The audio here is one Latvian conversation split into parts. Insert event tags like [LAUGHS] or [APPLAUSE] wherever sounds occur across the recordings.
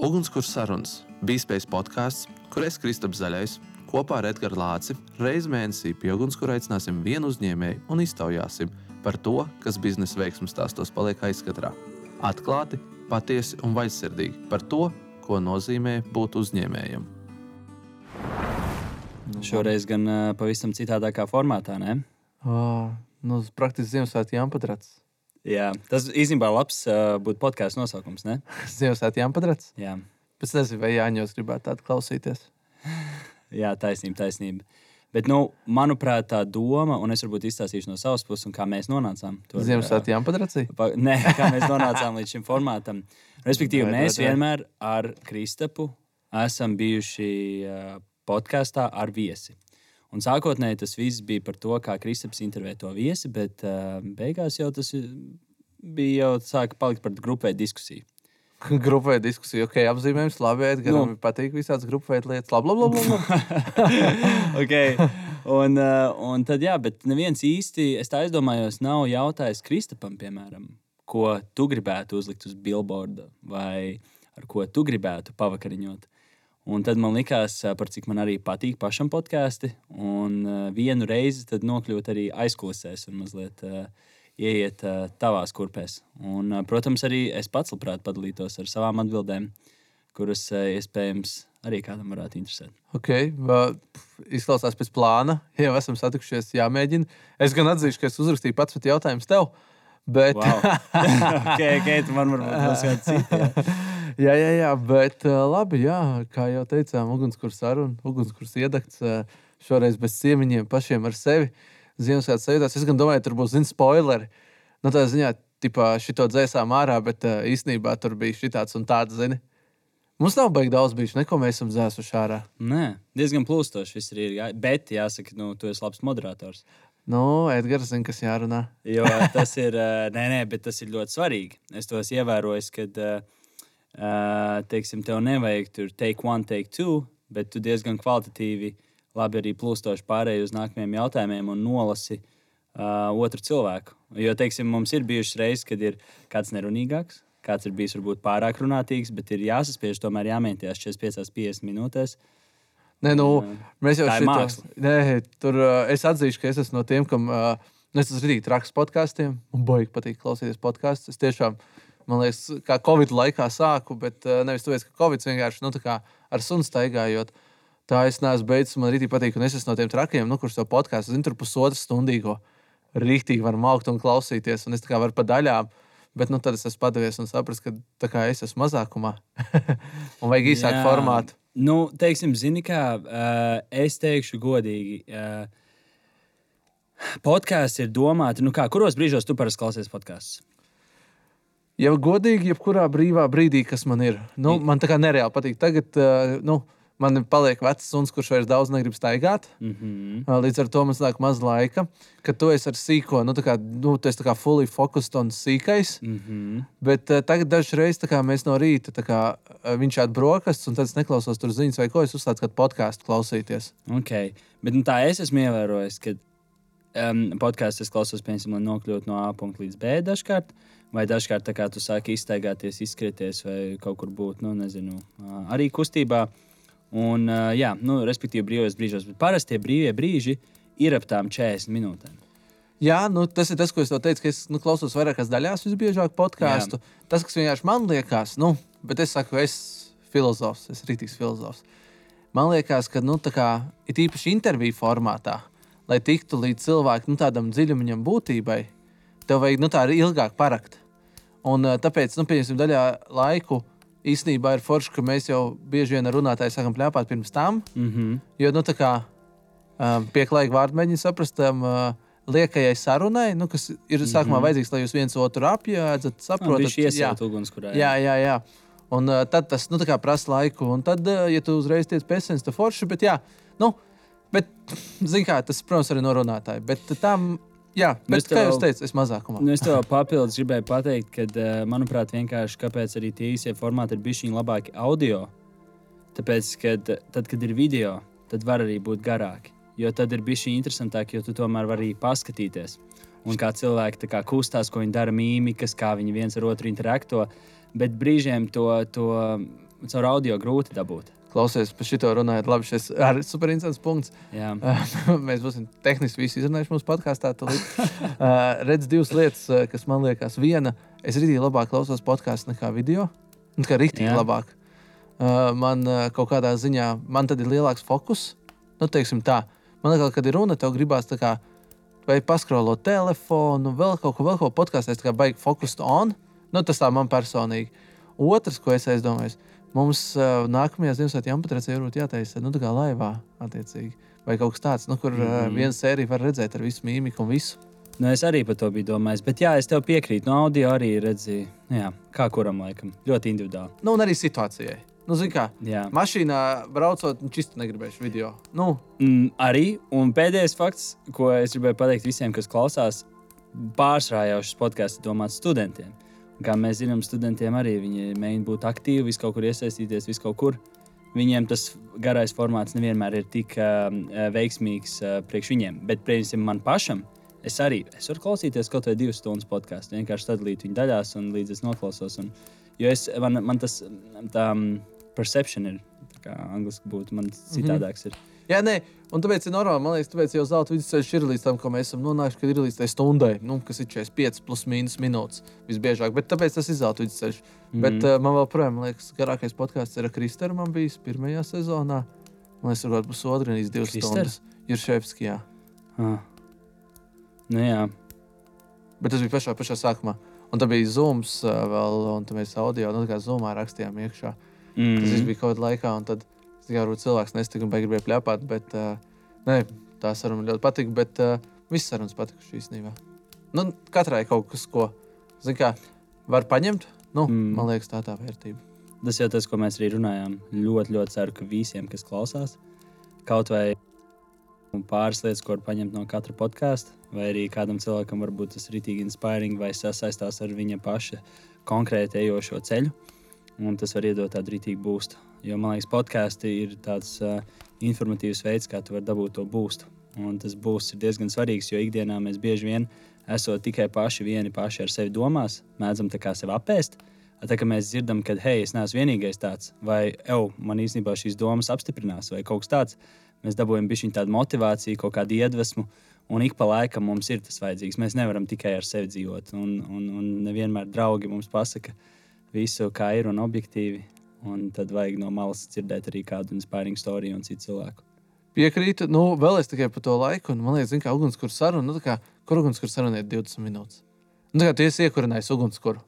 Ugunskurs sarunas bija spējas podkāsts, kur es Kristaps Zaļais kopā ar Edgars Lāci reizi mēnesī pie ugunskura aicināsim vienu uzņēmēju un iztaujāsim par to, kas biznesa veiksmēs stāstos paliek aizskatrā. Atklāti, patiesi un vaļsirdīgi par to, ko nozīmē būt uzņēmējam. Šoreiz gan pavisam citādākā formātā, ne? Oh, nu, praktiski Ziemassvētku jāmpatrats. Jā, tas īstenībā labs uh, būtu podkāstu nosaukums, ne? [LAUGHS] Ziemassvētku jāmpatrats. Jā, Pēc nezinu, vai Jāņos gribētu tādu klausīties. [LAUGHS] Jā taisnība, taisnība. Bet, nu, manuprāt, tā doma, un es varbūt izstāstīšu no savas puses, un kā mēs nonācām. tur, Ziemassvētku jāmpatrats. Pa, nē, [LAUGHS] kā mēs nonācām līdz šim formātam. Respektīvi, Vai, vai, mēs vai. vienmēr ar Kristapu esam bijuši uh, podkāstā ar viesi. Un sākotnēji tas viss bija par to, kā Kristaps intervē to viesi, bet uh, beigās jau tas uh, bija jau sāka palikt par grupē diskusiju. [LAUGHS] Grupēja diskusija, ok, apzīmējums, labi, Edgars, Nu. patīk visādas grupēja lietas. Labi, labi. labi. [LAUGHS] okay. un, uh, un tad, jā, bet neviens īsti, es tā aizdomājos, nav jautājis Kristapam, piemēram, ko tu gribētu uzlikt uz billboarda vai ar ko tu gribētu pavakariņot. Un tad man likās, par cik man arī patīk pašam podkāsti, un uh, vienu reizi tad nokļūt arī aizkulisēs un mazliet uh, ieiet uh, tavās kurpēs. Un, uh, protams, arī es pats labprāt padalītos ar savām atbildēm, kuras uh, iespējams arī kādam varētu interesēt. Okay, va- pf, izklausās pēc plāna. Jau esam satikušies, jāmēģina. Es gan atzīšu, ka es uzrakstīju pats pat jautājumus tev. Bet, Wow. [LAUGHS] ok, ok, tu man varbūt būs kāds cits. [LAUGHS] jā, jā, jā, bet uh, labi, jā, kā jau teicām, ugunskurs saruna, ugunskurs iedegts uh, šoreiz bez ciemiņiem pašiem ar sevi. Ziemassvētku sajūtās. Es gan domāju, tur būs, zini, spoileri. Nu, tā ziņā, tipā, šito dzēsām ārā, bet uh, īstenībā tur bija šitāds un tāds, zini. Mums nav baigi daudz bijuši, neko mēs esam dzēsuši ārā. Nē, diezgan plūstoši viss ir. Jā. Bet, jāsaka, nu, tu esi labs moderators. Nu, Edgars zina, kas jārunā. Jo tas ir, nē, nē, bet tas ir ļoti svarīgi. Es to esmu ievērojis, kad, ā, ā, teiksim, tev nevajag tur take one, take two, bet tu diezgan kvalitatīvi, labi arī plūstoši pārēji uz nākamajiem jautājumiem un nolasi uh, otru cilvēku. Jo, teiksim, mums ir bijušas reizes, kad ir kāds nerunīgāks, kāds ir bijis varbūt pārāk runātīgs, bet ir jāsaspiež, tomēr jāmēģinās 45, 50 minūtēs. Nē, nu, Jā. mēs jau Tā ir šito- māksla. Nē, tur uh, es atzīšu, ka es esmu no tiem, kam uh, es esmu rītīgi traks podkāstiem. Man baigi patīk klausīties podkāstus. Es tiešām, man liekas, kā Covid laikā sāku, bet uh, nevis tāpēc, ka Covid vienkārši nu, tā kā ar sunu staigājot. Tā es neesmu beidzis, man rītīgi patīk, un es esmu no tiem trakiem, nu, kurš to podkāstu zina, tur pusotru stundīgo. Rītīgi var maukt un klausīties, un es tā kā varu pa daļām. Bet nu, tad es esmu padavies un sapratu, ka es esmu mazākumā [LAUGHS] un vajag īsāku formātu. Nu, teiksim, zini, kā uh, es teikšu godīgi. Uh, Podkāsts ir domāts, nu kā, kuros brīžos tu parasti klausies podkāstus? Ja godīgi, jebkurā brīvā brīdī, kas man ir, nu, man tā kā nereāli patīk. Tagad, uh, nu, man paliek vecs suns, kurš vairs daudz negrib staigāt. Mm -hmm. Uh, Līdz ar to man nāk maz laika, kad tu esi ar sīko, nu, tā kā, nu, tu esi fully focused un sīkais. Mm -hmm. Bet uh, tagad dažreiz kā mēs no rīta kā, uh, viņš ir brokastis, un tad es neklausos tur ziņas, vai ko es uzsācu kādu podkāstu klausīties. Okay. Bet nu, tā es esmu ievērojis, ka um, podkāstā es klausos, piemēram, lai nokļūtu no A punkta līdz B dažkārt. Vai dažkārt tā kā tu sāki iztaigāties, izskrieties vai kaut kur būt, nu, nezinu, arī kustībā. Un, jā, nu, respektīvi, brīvos brīžos. Bet parasti tie brīvie brīži ir ap tām 40 minūtēm. Jā, nu, tas ir tas, ko es teicu, ka es nu, klausos vairākās daļās, visbiežāk podkāstu. Tas, kas vienkārši man liekas, nu, bet es saku, es esmu filozofs, es esmu rītīgs filozofs. Man liekas, ka nu, kā, ir īpaši interviju formātā, lai tiktu līdz cilvēkam nu, tādam dziļumam, būtībai, tev vajag nu, tā arī ilgāk parakt. Un, ā, tāpēc, nu, pieņemsim, daļā laiku īstenībā ir forši, ka mēs jau bieži vien ar runātāju sākam plēpāt pirms tam. Mm -hmm. Jo, nu, tā kā um, pieklājīgi vārdi mēģina saprast tam uh, liekajai sarunai, nu, kas ir sākumā mm -hmm. vajadzīgs, lai jūs viens otru apjēdzat, saprotat. Viņš iesaukt ugunskurā. jā, jā, jā. Un uh, tad tas nu, tā kā prasa laiku. Un tad, uh, ja tu uzreiz tiec pēcens, tad forši, bet jā, nu, bet, zin kā, tas, protams, arī no runātāja. Bet tam, jā, Nu, bet, es kā tev- jūs teicat, es mazākumā. Nu, es tev papildus gribēju pateikt, ka, eh, manuprāt, vienkārši kāpēc arī tie īsie formāti ir bijuši labāki audio. Tāpēc, kad, tad, kad ir video, tad var arī būt garāki. Jo tad ir bijis interesantāk, jo tu tomēr vari arī paskatīties. Un kā cilvēki kā kustās, ko viņi dara, mīmikas, kā viņi viens ar otru interakto. Bet brīžiem to, to caur audio grūti dabūt. Klausies, par šito runājot, labi, šis ir superinteresants punkts. Jā. [LAUGHS] Mēs būsim tehniski visi izrunājuši mūsu podkāstā. [LAUGHS] redz divas lietas, kas man liekas, viena, es rītīgi labāk klausos podkāstu nekā video. Un kā rītīgi labāk. Man kaut kādā ziņā, man tad ir lielāks fokus. Nu, teiksim tā, man liekas, kad ir runa, tev gribās tā kā vai paskrolot telefonu, vēl kaut ko, vēl kaut ko podkāstā, tā kā baigi fokusēt on. Nu, tas tā man personīgi. Otrs, ko es aizdomājos, mums uh, nākamajā Ziemassvētku jāmpatracē varbūt jātaisa, nu, tā kā laivā, attiecīgi. Vai kaut kas tāds, nu, kur mm -hmm. uh, viena sērija var redzēt ar visu mīmiku un visu. Nu, es arī par to biju domājis. Bet jā, es tev piekrītu. No audio arī redzēju, jā, kā kuram laikam. Ļoti individuāli. Nu, un arī situācijai. Nu, zini, kā Jā. mašīnā braucot, nu, čist negribēšu video. Nu, Mm, arī. Un pēdējais fakts, ko es gribēju pateikt visiem, kas klausās, pārsvarā jau šis podkāsts domāts studentiem. Kā mēs zinām, studentiem arī viņi mēģina būt aktīvi, vis kaut kur iesaistīties, vis kaut kur. Viņiem tas garais formāts nevienmēr ir tik uh, veiksmīgs uh, priekš viņiem. Bet, piemēram, man pašam, es arī es varu klausīties kaut vai divas stundas podkāstu. Vienkārši sadalīt viņu daļās, un līdz es noklausos. Un, jo es, man, man tas tā, um, perception ir, tā kā angliski būtu, man citādāks. Ir. jā, nē, un tāpēc ir normāli. Man liekas, tāpēc jau zelta vidusceļš ir līdz tam, ko mēs esam nonākuši, kad ir līdz tai stundai, nu, kas ir 45 plus mīnus minūtes visbiežāk. Bet tāpēc tas ir zelta vidusceļš. Mm -hmm. Bet uh, man vēl, man liekas, garākais podkāsts ir ar Kristēru. Man bijis pirmajā sezonā. Man liekas, tur kaut kāds pusotru, līdz divas stundas. Ir Šefskijā. Ah. Nu, jā, Bet tas bija pašā, pašā sākumā. Un tā bija zūms uh, vēl, un tā mēs audio, nu, tā kā zūmā rakstījām iekšā. mm. Tas viss bija kaut kādā laikā, varbūt cilvēks nestika un gribēja pļāpāt. Bet uh, nē, tā saruna man ļoti patika. Bet uh, visas sarunas patika šī īstenībā. Nu, katrai kaut kas, ko kā, var paņemt. Nu, mm. Man liekas, tā tā vērtība. Tas jau tas, ko mēs arī runājām. Ļoti, ļoti ceru, ka visiem, kas klausās, kaut vai pāris lietas, ko var paņemt no katra podkāsta, vai arī kādam cilvēkam varbūt tas ir rītīgi inspiring vai sasaistās ar viņa paša konkrēti ejošo ceļu. Un tas var iedot tādu rītīgu būstu. Jo man liekas, podkāsti ir tāds uh, informatīvs veids, kā tu vari dabūt to būstu. Un tas būs diezgan svarīgs, jo ikdienā mēs bieži vien esam tikai paši vieni paši ar sevi domās, mēdzam tā kā sevi apēst. Tā kā mēs dzirdam, ka, hei, es neesmu vienīgais tāds, vai, ej, man īstenībā šīs domas apstiprinās, vai kaut kas tāds, mēs dabūjam bišķiņu tādu motivāciju, kaut kādu iedvesmu, un ik pa laikam mums ir tas vajadzīgs. Mēs nevaram tikai ar sevi dzīvot, un, un, un nevienmēr draugi mums pasaka visu, kā ir un objektīvi, un tad vajag no malas dzirdēt arī kādu inspiring storiju un citu cilvēku. Piekrītu, nu, vēl es tikai par to laiku, un man liekas, kā ugunskura saruna, nu, tā kā, kur ugunskura saruna ir 20 minūtes. Nu, tā kā tu esi iekurinājis ugunskura.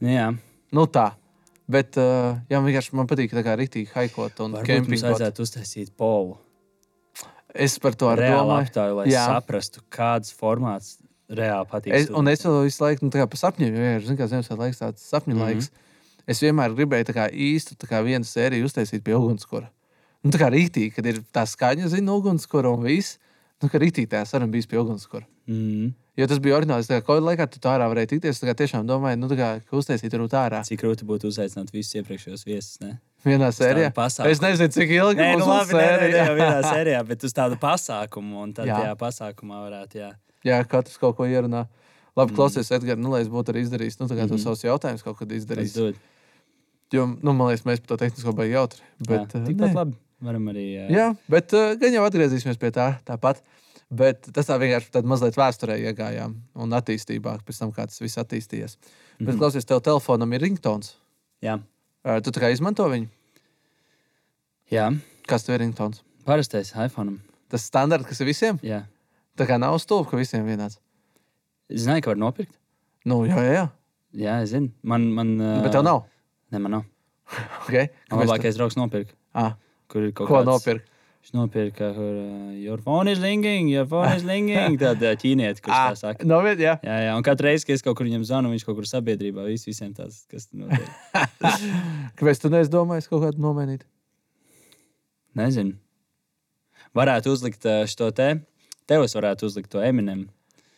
Nu, jā, Nu, tā. Bet, uh, jā, man vienkārši man patīk tā kā rītīgi haikot un varbūt mums kempingot. vajadzētu uztaisīt polu. Es par to arī domāju. aptāju, lai Jā. saprastu, kāds formāts reāli patīk. Es, un es vēl visu laiku, nu, tā kā par sapņiem, jo, zinu, kā Ziemassvētku laiks, tāds sapņu mm. -hmm. laiks. Es vienmēr gribēju kā īstu kā vienu sēriju uztaisīt pie ugunskura. Nu, tā kā rītīgi, kad ir tā skaņa, zina, ugunskura un viss. Nu, kā rītīgi tā saruna bija pie ugunskura. Mm. Jo tas bija oriģināls. Kā kaut kādā laikā tu tā ārā varēji tikties. Kā tiešām domāju, nu, kā, ka uztaisīt tur ārā. Cik grūti būtu uzaicināt visus iepriekšējos viesus. Ne? Vienā sērijā. Es nezinu, cik ilgi Nē, nu, labi, nē, nē, nē, vienā [LAUGHS] sērijā, bet uz tādu pasākumu. Un tad, jā, Jā. pasākumā varētu, jā. Jā, katrs kaut ko ierunā. Labi, Mm. klausies, Edgars, nu, lai es būtu arī izdarījis, nu, tā kā mm tos savus jautājumus kaut kad dod. Jo, nu, man liekas, mēs par to tehnisko baigi jautri. Bet, jā, eh, tikpat nē. labi. Varam arī. Jā, Jā, bet uh, gan jau atgriezīsimies pie tā, tāpat. Bet tas tā vienkārši tādā mazliet vēsturē iegājām un attīstībā, pēc tam, kā tas viss attīstījies. Mm -hmm. Bet, Mhm. klausies, tev telefonam ir ringtons. jā. Uh, tu tā kā izmanto viņu? jā. Kas tev ir ringtons? parastais iPhone. Tas standarts, kas ir visiem? Jā. Tā kā nav stulbi, ka visiem vienāds. Zināju, ka var nopirkt. Nu, jā, jā, jā. Es zinu. Man, man, Bet tev nav. Ne, man nav. [LAUGHS] Okay. Man labākais draugs nopirka. Ah, Kur ir kaut ko kāds- nopirkt? Viņš nopirka, kur uh, your phone is ringing, your phone is [LAUGHS] ringing. Tad uh, ķīnieti, kurš [LAUGHS] tā saka. no vietas, jā. Jā, jā, un katru reizi, kad es kaut kur viņam zvanu, viņš kaut kur sabiedrībā vis, visiem tāds, kas tur notiek. Kāpēc tu neesi domājis kaut kādu nomainīt? Nezinu. Varētu uzlikt uh, šo te. Tev es varētu uzlikt to Eminem.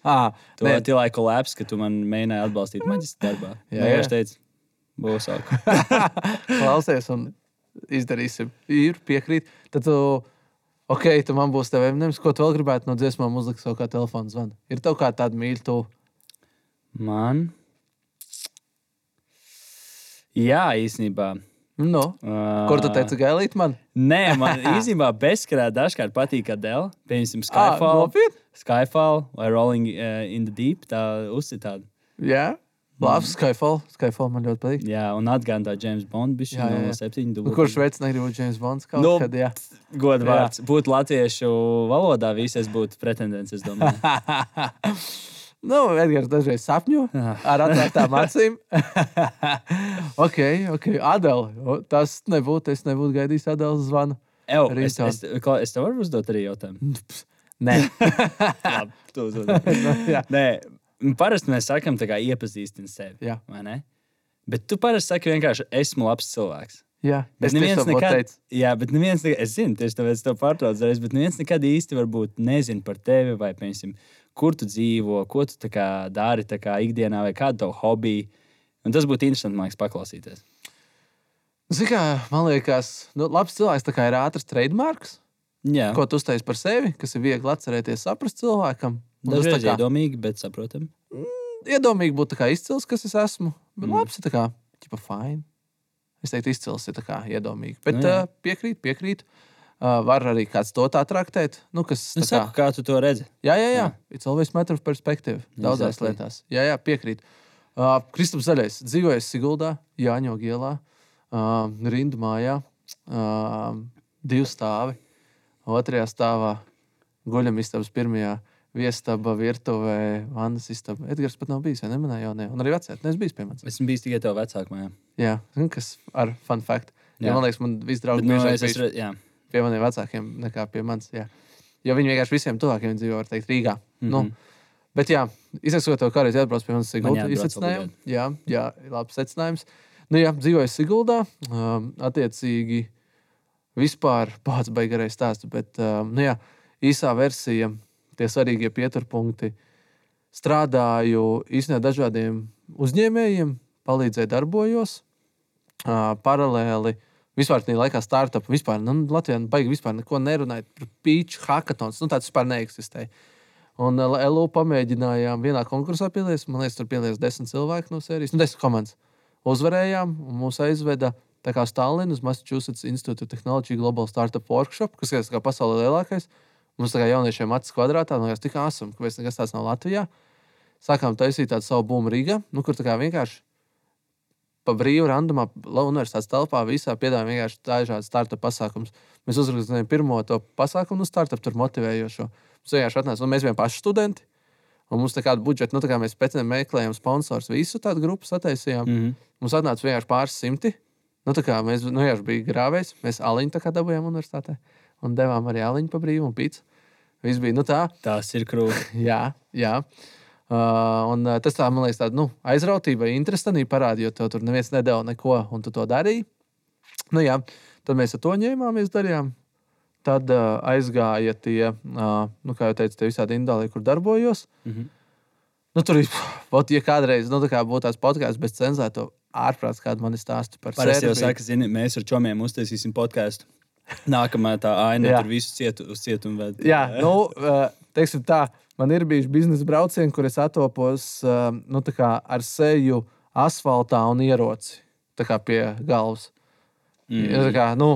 Ah, To nē, Tilaiku Labs, ka tu man mēģināji atbalstīt maģistrā darbā. Jā, Jā, jā. Ok. [LAUGHS] klausies un izdarīsim. Ir piekrīt. Tad tu, ok, tu man būs tev Eminems. Ko tu vēl gribētu no dziesmām uzlikt savu kā telefonu zvanu? Ir tev kā tāda mīļa tu. Man. Jā, īstenībā. Nu, kur tu teici, gailīt man? Nē, man [LAUGHS] īstenībā bezskarā dažkārt patīk Adela. Piemēram, Skyfall, nopietni? Skyfall vai Rolling uh, in the Deep. Tā uzcitāda. Jā, labi, Skyfall. Skyfall man ļoti patīk. Jā, un atgādāja James Bond. Jā, jā. no 7. Nu, kurš veids negrib būt James Bonds kaut Nu, kad? Jā. Godvārds. Būtu latviešu valodā, visas būtu pretendents, es domāju. [LAUGHS] Nu, Edgars dažreiz sapņo [LAUGHS] ar atvērtām acīm. [LAUGHS] ok, ok. Adela. Tas nebūtu. Es nebūtu gaidījis Adelas zvanu. Ew, es, es, es tev varu uzdot arī jautājumu. Nē, tu uzdod. jā. Nē, parasti mēs sakām, kā iepazīstināt sevi. Jā. Bet tu parasti saki vienkārši, esmu labs cilvēks. jā. Bet neviens nekad... teicu. jā, bet neviens nekad, es zinu, tieši tāpēc to pārtraucu reiz, bet neviens nekad īsti varbūt nezina par tevi, vai, piemēram, kur tu dzīvo, ko tu kā dari kā ikdienā, vai kādu tavu hobiju. Un tas būtu interesanti, man liekas, paklausīties. Zini, kā man liekas, nu, labs cilvēks ir ātrs trademarks, Jā, ko tu uztaisīji par sevi, kas ir viegli atcerēties, saprast cilvēkam. Dažreiz kā iedomīgi, bet saprotam. iedomīgi būt tā kā izcils, kas es esmu. Bet Mm. labs ir tā kā, ķipa, fine. Es teiktu, izcils ir tā kā iedomīgi. Bet Nu, nu, uh, piekrīt, piekrīt. Uh, var arī kāds to tā traktēt. Nu, kas, Es tā kā, saku, kā tu to redzi? jā, jā, jā. Jā. It's always matter of perspective. Daudzās Exactly. lietās. Jā, jā, piekrīt. Uh, Kristaps Zaļais dzīvojas Siguldā, Jāņo ielā, uh, Rindu mājā, uh, divi stāvi. Otrajā stāvā guļam istabas pirmajā. Viestaba, virtuvē, vannas istaba. Edgars pat nav bijis, vai ne? Manā jaunajā. Un arī vecajā. Nes bijis pie manis. Esmu bijis tikai tev vecākā mājā. Jā, kas ar fun fact. Jā. Ja, man liekas, man viss draugs Bet, nu, es esmu, jā. pie maniem vecākiem nekā pie manis. Jā. Jo viņi vienkārši visiem tuvākiem dzīvo, var teikt, Rīgā. Mm -hmm. nu, Mhm. bet, jā, izsakot, tev kādreiz jāatbrauc pie manis jāatbrauc Izsacinājumu. Jā, jā, labs secinājums. Nu, jā, dzīvoju Siguldā. Um, attiecīgi, vispār pats beigarais stāsts. Bet, um, nu, jā, īsā versija, tie svarīgie pieturpunkti. Strādāju īstenībā dažādiem uzņēmējiem, palīdzēju, darbojos. Uh, paralēli vispār tajā laikā startup vispār, nu, Latvijā baigi vispār neko nerunājot par pīču hackathons. Nu, tāds vispār neeksistēja. Un uh, LU pamēģinājām vienā konkursā pielietot. Man liekas, tur pielietot desmit cilvēku no sērijas, nu, desmit komandas. Uzvarējām, un mūs aizveda tā kā Stalin uz Massachusetts Institute of Technology Global Startup Workshop, kas ir pasaulē lielākais. Mums tā kā jauniešiem acis kvadrātā, no kas tik asam, ka mēs nekas tāds nav Latvijā. Sākām taisīt tādu savu būmu Rīgā, nu, kur tā kā vienkārši pa brīvu, randumā, universitātes telpā visā piedāvājam vienkārši dažādas startup pasākumus. Mēs uzrakstījām pirmo to pasākumu, nu, startup tur motivējošo. Mums vienkārši atnāca, un mēs bijām paši studenti. Un mums tā kāda budžeta, nu, tā kā mēs pēc tam meklējām sponsors, visu tādu grupu sataisījām. Mm -hmm. Mums atnāca vienkārši pāris simti. Nu, tā kā mēs nu, vienkārši bijām grāvējs, mēs aliņu tā kā dabūjām universitātē un devām arī aliņu pa brīvu un pīci. Viss bija nu, tā. Tas ir krūti. [LAUGHS] Jā, jā. Uh, un, uh, tas tā, man liekas, tāda nu, aizrautība, interesantība parādīja, jo tev tur neviens nedēļa neko, un tu to darīji. Nu, jā, tad mēs ar to ņēmāmies, darījām. Tad uh, aizgāja tie, uh, nu, kā jau teicu, tie visādi indāli, kur darbojos. Mhm. Nu, tur ir, ot, ja kādreiz nu, tā kā būtu tāds podkāsts bez cenzēta, ārprāts, kāda man ir stāsta par Parasti jau saka, zini, mēs ar čomiem uztaisīsim podkāstu. Nākamā tā aina tur visu cietu, uz cietumu ved. Jā, nu, teiksim tā, man ir bijuši biznesa braucieni, kur es atopos nu, ar seju asfaltā un ieroci pie galvas. Mm. Ja, tā kā, nu,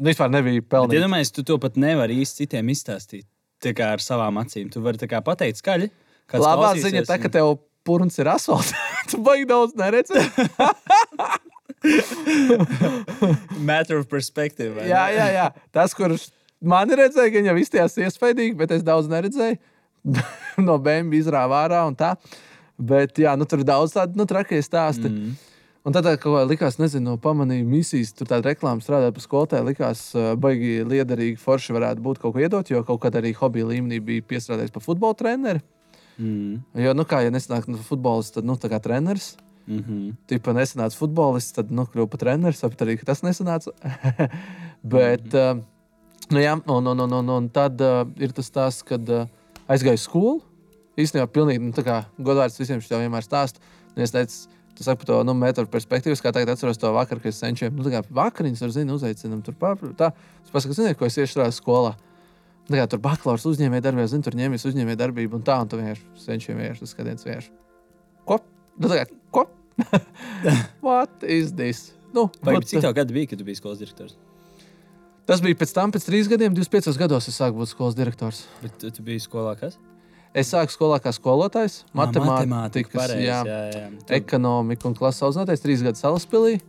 vispār nebija pelnījis. iedomājieties, tu to pat nevari īsti citiem izstāstīt. Tā kā ar savām acīm. Tu vari pateikt skaļi. Labā ziņa, tā, ka un- tev purns ir asfaltā. [LAUGHS] tu baigi daudz neredzi. [LAUGHS] [LAUGHS] Matter of perspective. jā, jā, jā. Tas, kurš man redzēja, gan jau izties iespaidīgi, bet es daudz neredzēju. [LAUGHS] no bēnām izrāvā ārā un tā. Bet jā, nu, tur ir daudz tādu nu, trakie stāsti. Mm. Un tad kaut kā likās, nezinu, pamanīju misijas, tur tāda reklāma strādāja pa skolotāju. Likās, uh, baigi liederīgi, forši varētu būt kaut ko iedot, jo kaut kad arī hobija līmenī bija piestrādājis pa futbola treneri. Mm. Jo, nu, kā ja nesanāk nu, futbolists, tad nu, tā kā treneris. Mm -hmm. Tipā nesanāca futbolists, tad nu, kļuva par treneru. Sapratu arī, ka tas nesanāca. [LAUGHS] Bet, mm -hmm. uh, nu, jā, un, un, un, un, un tad uh, ir tas stāsts, kad uh, aizgāju skolu. Īstenībā, pilnīgi nu, tā kā godvārds visiem šiem vienmēr stāstu. Un es teicu, tu saki par to nu, metru perspektīvu, kā tagad atceros to vakaru, kad es cenšos. Nu, tā kā vakariņas ar zinu, uzaicinām tur pāri. Tā, es pasaku, zini, ko es iešu strādāju skolā. Tā kā tur bakalaura uzņēmēja darbību, zinu, tur ņēmis uzņēmēja darbību un tā, un tu vienkārši cenšies vienkārši tas skatiens vienkārši. Ko? Nu, tā kā, ko? [LAUGHS] What is this? nu, Vai cik tev gadi bija, kad tu biji skolas direktors? tas bija pēc tam, pēc trīs gadiem, 25 gados es sāku būt skolas direktors. Bet tu, tu biji skolā kas? Es sāku skolā kā skolotājs, Ā, matemātikas, pareizi, jā, jā, jā. Tu- ekonomika un klases audzinātais, trīs gadus salaspēlī.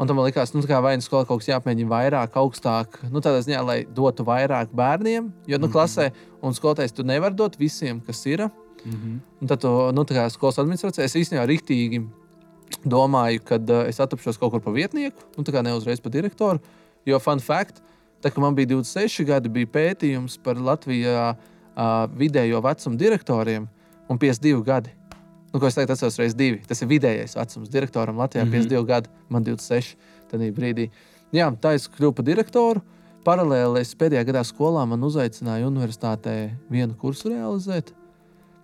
Un tam man likās, nu, tā kā vai nu skolā kaut kas jāpamēģina vairāk, augstāk, nu, tādā ziņā, lai dotu vairāk bērniem. Jo, nu, klasē un skolotājs tu nevari dot visiem, kas ir. Mhm. Un tad, tu, tā kā skolas administrācijā, es īstenībā rīktīgi domāju, ka uh, es atrapšos kaut kur pa vietnieku, nu, tā kā ne uzreiz pa direktoru. Jo, fun fact, tā, kad man bija 26 gadi, bija pētījums par Latvijā uh, vidējo vecumu direktoriem un 52 gadi. Nu, ko es tagad atceros, reizes divi. Tas ir vidējais vecums direktoram Latvijā, mm -hmm. 52 gadi, man 26. Tajā brīdī. Jā, tā es kļuvu par direktoru. Paralēli es pēdējā gadā skolā man uzaicināja universitātē vienu kursu realizēt.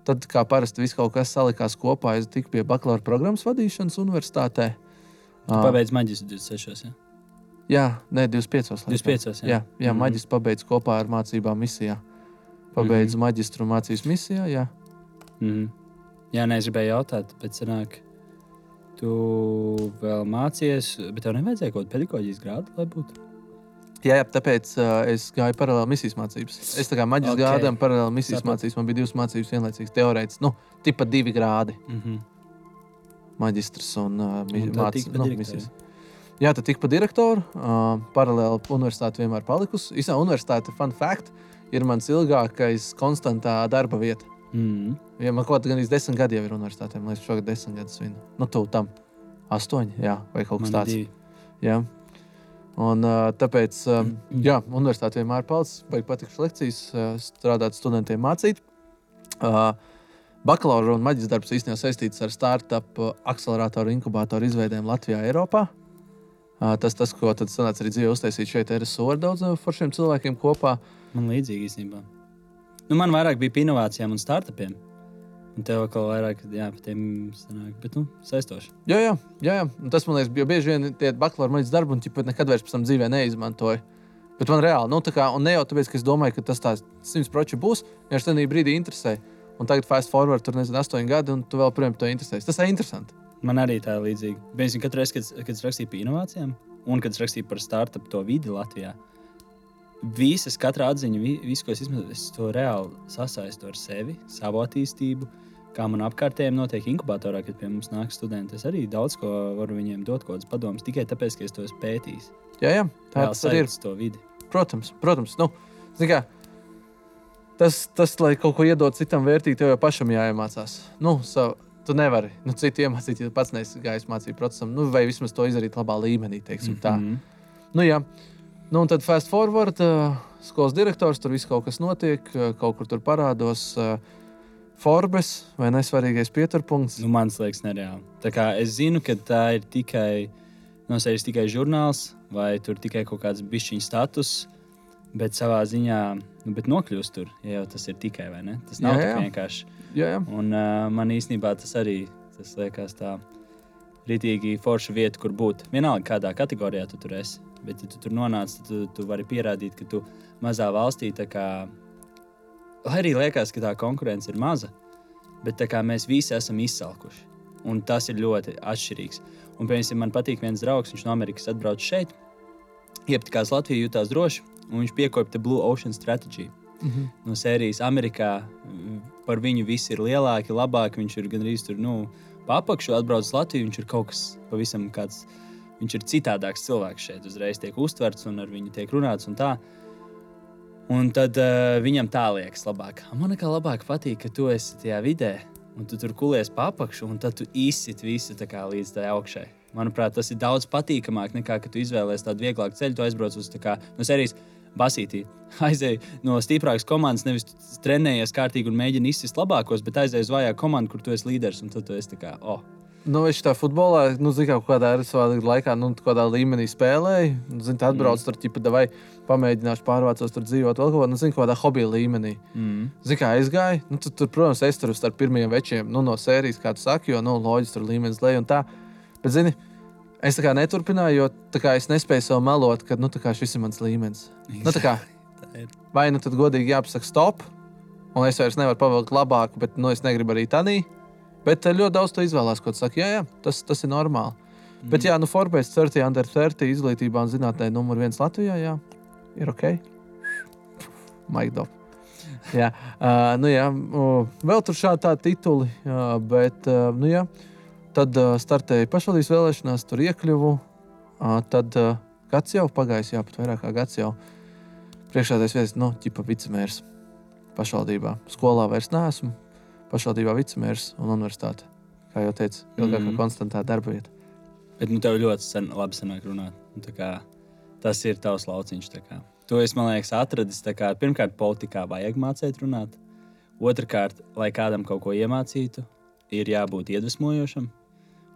Tad, kā parasti, viss kaut kas salikās kopā. Es tiku pie bakalaura programmas vadīšanas universitātē. Pabeidz maģistru 26. Ja? Jā, nē, 25. laikam. 25. Jā, jā Mhm. maģis pabeidz kopā ar mācībām misijā. Pabeidz mm -hmm. maģistru mācības misijā. Jā. Mhm. Jā, nē, es gribēju jautāt, bet sanāk, tu vēl mācījies, bet tev nevajadzēja kaut kādu pedagoģijas grādu, lai būtu. Jā, jā, tāpēc uh, es gāju paralēli misijas mācības. Es tā kā maģis Ok. okay. gādām paralēli misijas Sapratu. mācības. Man bija divas mācības vienlaicīgi. Teorētiski, nu, tipa divi grādi. Mhm. Maģistrs un, uh, Un tad māc- tiki pa nu, misijas. Jā, tad tika pa direktoru. Uh, paralēli universitāte vienmēr palikusi. Īsā universitāte, fun fact, ir mans ilgākais konstantā darba vieta. Mhm. Ja man kaut kādā desmit gadi jau ir universitātē, man liekas, šogad desmit gadus viņa. Nu, tu tam astoņi, jā, vai kaut kas tāds. Jā. Un, uh, tāpēc, um, jā, universitāte vienmēr palīdz, vai patīk lekcijas, uh, strādāt studentiem, mācīt. Uh, Bakalaura un maģistra darbs īstenībā saistīts ar startup uh, akceleratoru inkubatoru izveidēm Latvijā, Eiropā. Uh, tas, tas, ko tad sanāca arī dzīvē uztaisīt šeit, ir RSO ar daudziem foršiem cilvēkiem kopā. Man līdzīgi īstenībā. Nu, man vairāk bija par inovācijām un startupiem. Un tev atkal vairāk, jā, par tiem sanāk, bet, nu, saistoši. Jā, jā, jā, jā. Un tas man liekas, bija bieži vien tie bakalaura maģistra darbi, un viņi nekad vairs pēc tam dzīvē neizmantoja. Bet man reāli, nu, tā kā, un ne jau tāpēc, ka es domāju, ka tas tāds simts procentu būs, vienkārši tajā brīdī interesē. Un tagad fast forward, tur nezinu, astoņi gadi, un tu vēl projām to interesēs. Tas ir interesanti. Man arī tā ir līdzīga. Piemēram, katru reizi, kad, kad es rakstīju par inovācijām, un kad es rakstīju par startup to vidi Latvijā, visas, katra atziņa, vi- visu, ko es izmantoju, es to reāli sasaistu ar sevi, savu attīstību. Kā man apkārtējiem notiek inkubatorā, kad pie mums nāk studenti. Es arī daudz ko varu viņiem dot, kaut kādas padomas, tikai tāpēc, ka es to esmu pētījis. Jā, jā tā tas ir. to vidi. Protams, protams. Nu, kā, tas, tas, lai kaut ko iedod citam vērtīgi, tev jau pašam jāiemācās. Nu, savu, tu nevari nu, citu iemācīt, ja pats neesi gājis mācību procesam, nu, vai vismaz to izdarīt labā līmenī. Teiksim, mm -hmm. Mhm. Nu, jā. nu, un tad fast forward, uh, skolas direktors, tur viss kaut kas notiek, uh, kaut kur tur parādos. Uh, Forbes vai nesvarīgais pieturpunkts. Nu, man liekas, nereāli. Tā kā es zinu, ka tā ir tikai, no sevis tikai žurnāls, vai tur tikai kaut kāds bišķiņu status, bet savā ziņā, nu, bet nokļūst tur, ja jau tas ir tikai, vai ne? Tas nav Jā, jā, vienkārši. Jā, jā. Un uh, man īstenībā tas arī, tas liekas tā ritīgi forša vieta, kur būt. Vienalga, kādā kategorijā tu tur esi. Bet, ja tu tur nonāc, tad tu, tu vari pierādīt, ka tu mazā valstī kā lai arī liekas, ka tā konkurence ir maza, bet mēs visi esam izsalkuši. Un tas ir ļoti atšķirīgs. Un, piemēram, man patīk viens draugs, viņš no Amerikas atbrauc šeit, iepatikās Latviju, jutās droši, un viņš piekopja Blue Ocean Strategy. Mhm. No sērijas Amerikā mm, par viņu viss ir lielāki, labāki. Viņš ir gandrīz tur, nu, papakšu, atbrauc uz Latviju. Viņš ir kaut kas pavisam kāds. Viņš ir citādāks cilvēks šeit. Uzreiz tiek uztverts un ar viņu tiek runāts. Un tā. Un tad uh, viņam tā liekas labāk. Man kā labāk patīk, ka tu esi tajā vidē, un tu tur kulies pa apakšu, un tad tu izsit visu tā kā līdz tai augšai. Manuprāt, tas ir daudz patīkamāk nekā, kad tu izvēlējies tādu vieglāku ceļu. Tu aizbrauc uz tā kā no serijas basītī. [LAUGHS] Aizēji no stiprākas komandas, nevis trenējies kārtīgi un mēģini izsist labākos, bet aizēji uz vājāku komandu, kur tu esi līderis, un tad tu esi tā kā, oh, Nu, viņš tā futbolā, nu, zina, kaut kādā savā laikā, nu, kādā līmenī spēlēja. Nu, Zini, tā atbrauc mm. tur, ķipa, vai pamēģināšu pārvācos tur dzīvot vēl kaut kādā, nu, zini, kādā hobija līmenī. mm. Zini, kā aizgāja, nu, tu, tur, protams, es tur starp pirmajiem večiem, nu, no sērijas, kā tu saki, jo, nu, loģiski tur līmenis lej un tā. Bet, zini, es tā kā neturpināju, jo tā kā es nespēju sev melot, ka, nu, tā kā šis ir mans līmenis. Nu, tā kā, [LAUGHS] vai nu tad godīgi jāpasaka stop, un es vairs nevaru pavilkt labāk, bet, nu, es negribu arī tādā. Bet eh, ļoti daudz to izvēlās, ko tu saki. Jā, jā, tas, tas ir normāli. Mm. Bet, jā, nu, Forbes 30 under 30 izglītībā un zinātnē numur viens Latvijā, jā, ir ok. Maigdop. jā, uh, nu jā, uh, vēl tur šādi tādi tituli, uh, bet, uh, nu jā, tad uh, startēja pašvaldības vēlēšanās, tur iekļuvu. Uh, tad uh, gads jau pagājis, jā, pat vairāk kā gads jau. Priekšādais viesis, nu, ķipa vicemērs pašvaldībā. Skolā vairs neesmu, pašvaldībā vicemērs un universitāte. Kā jau teicu, ilgākā mm konstantā darba vieta. Bet nu, tev ļoti sen, labi sanāk runāt. Nu, kā, tas ir tavs lauciņš. To es, man liekas, atradis. Kā, pirmkārt, politikā vajag mācīt runāt. Otrakārt, lai kādam kaut ko iemācītu, ir jābūt iedvesmojošam.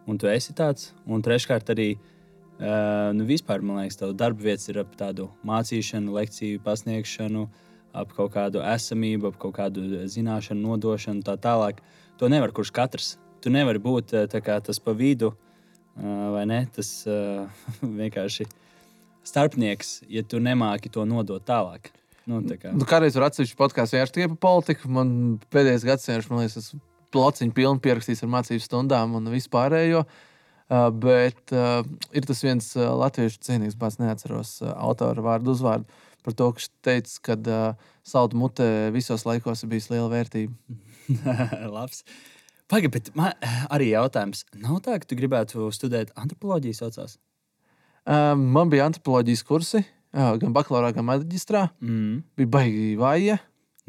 Un tu esi tāds. Un treškārt, arī uh, nu, vispār, man liekas, tavs darba vietas ir ap tādu mācīšanu, lekciju pasniegšanu. Uh, ap kaut kādu esamību, ap kaut kādu zināšanu nodošanu, tā tālāk. To nevar kurš katrs. Tu nevari būt eh, kā, tas pa vidu, eh, vai ne? Tas [LAUGHS] vienkārši starpnieks, ja tu nemāki to nodot tālāk. Nu, tā kā. nu, kādreiz tur atsevišķi podkāstā vienkārši tikai par politiku. Man pēdējais gadsimts, man liekas, tas plociņš pilni pierakstīts ar mācību stundām un vispārējo. Uh, bet uh, ir tas viens uh, latviešu cienīgs, bet neatceros uh, autora vārdu uzvārdu. Uh, par to, ka viņš teica, ka uh, saldu mutē visos laikos ir bijis liela vērtība. [LAUGHS] Labs. Pagaid, bet man arī jautājums. Nav tā, ka tu gribētu studēt antropoloģiju saucās? Um, man bija antropoloģijas kursi, uh, gan bakalaurā, gan maģistrā. Mm. Bija baigi vāja.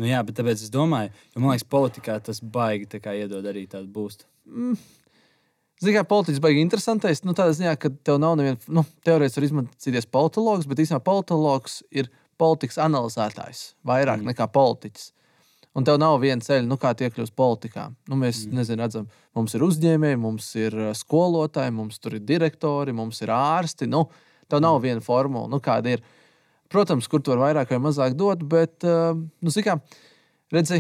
Nu jā, bet tāpēc es domāju, jo man liekas, politikā tas baigi iedod arī tādu būstu. Mm. Ziniet, kā politiķis baigs interesantais. Nu, tādā ziņā, ka tev nav neviena, nu, teorētiski var izmantot politologs, bet īstenībā politologs ir politikas analizētājs vairāk mm. nekā politiķis. Un tev nav viena ceļa, nu, kā iekļūt politikā. Nu, mēs mm. nezinu, redzam, mums ir uzņēmēji, mums ir uh, skolotāji, mums ir direktori, mums ir ārsti. Nu, tev nav mm. viena formula, nu, kāda ir. Protams, kur tu vari vairāk vai mazāk dot, bet, uh, nu, kā, redzi,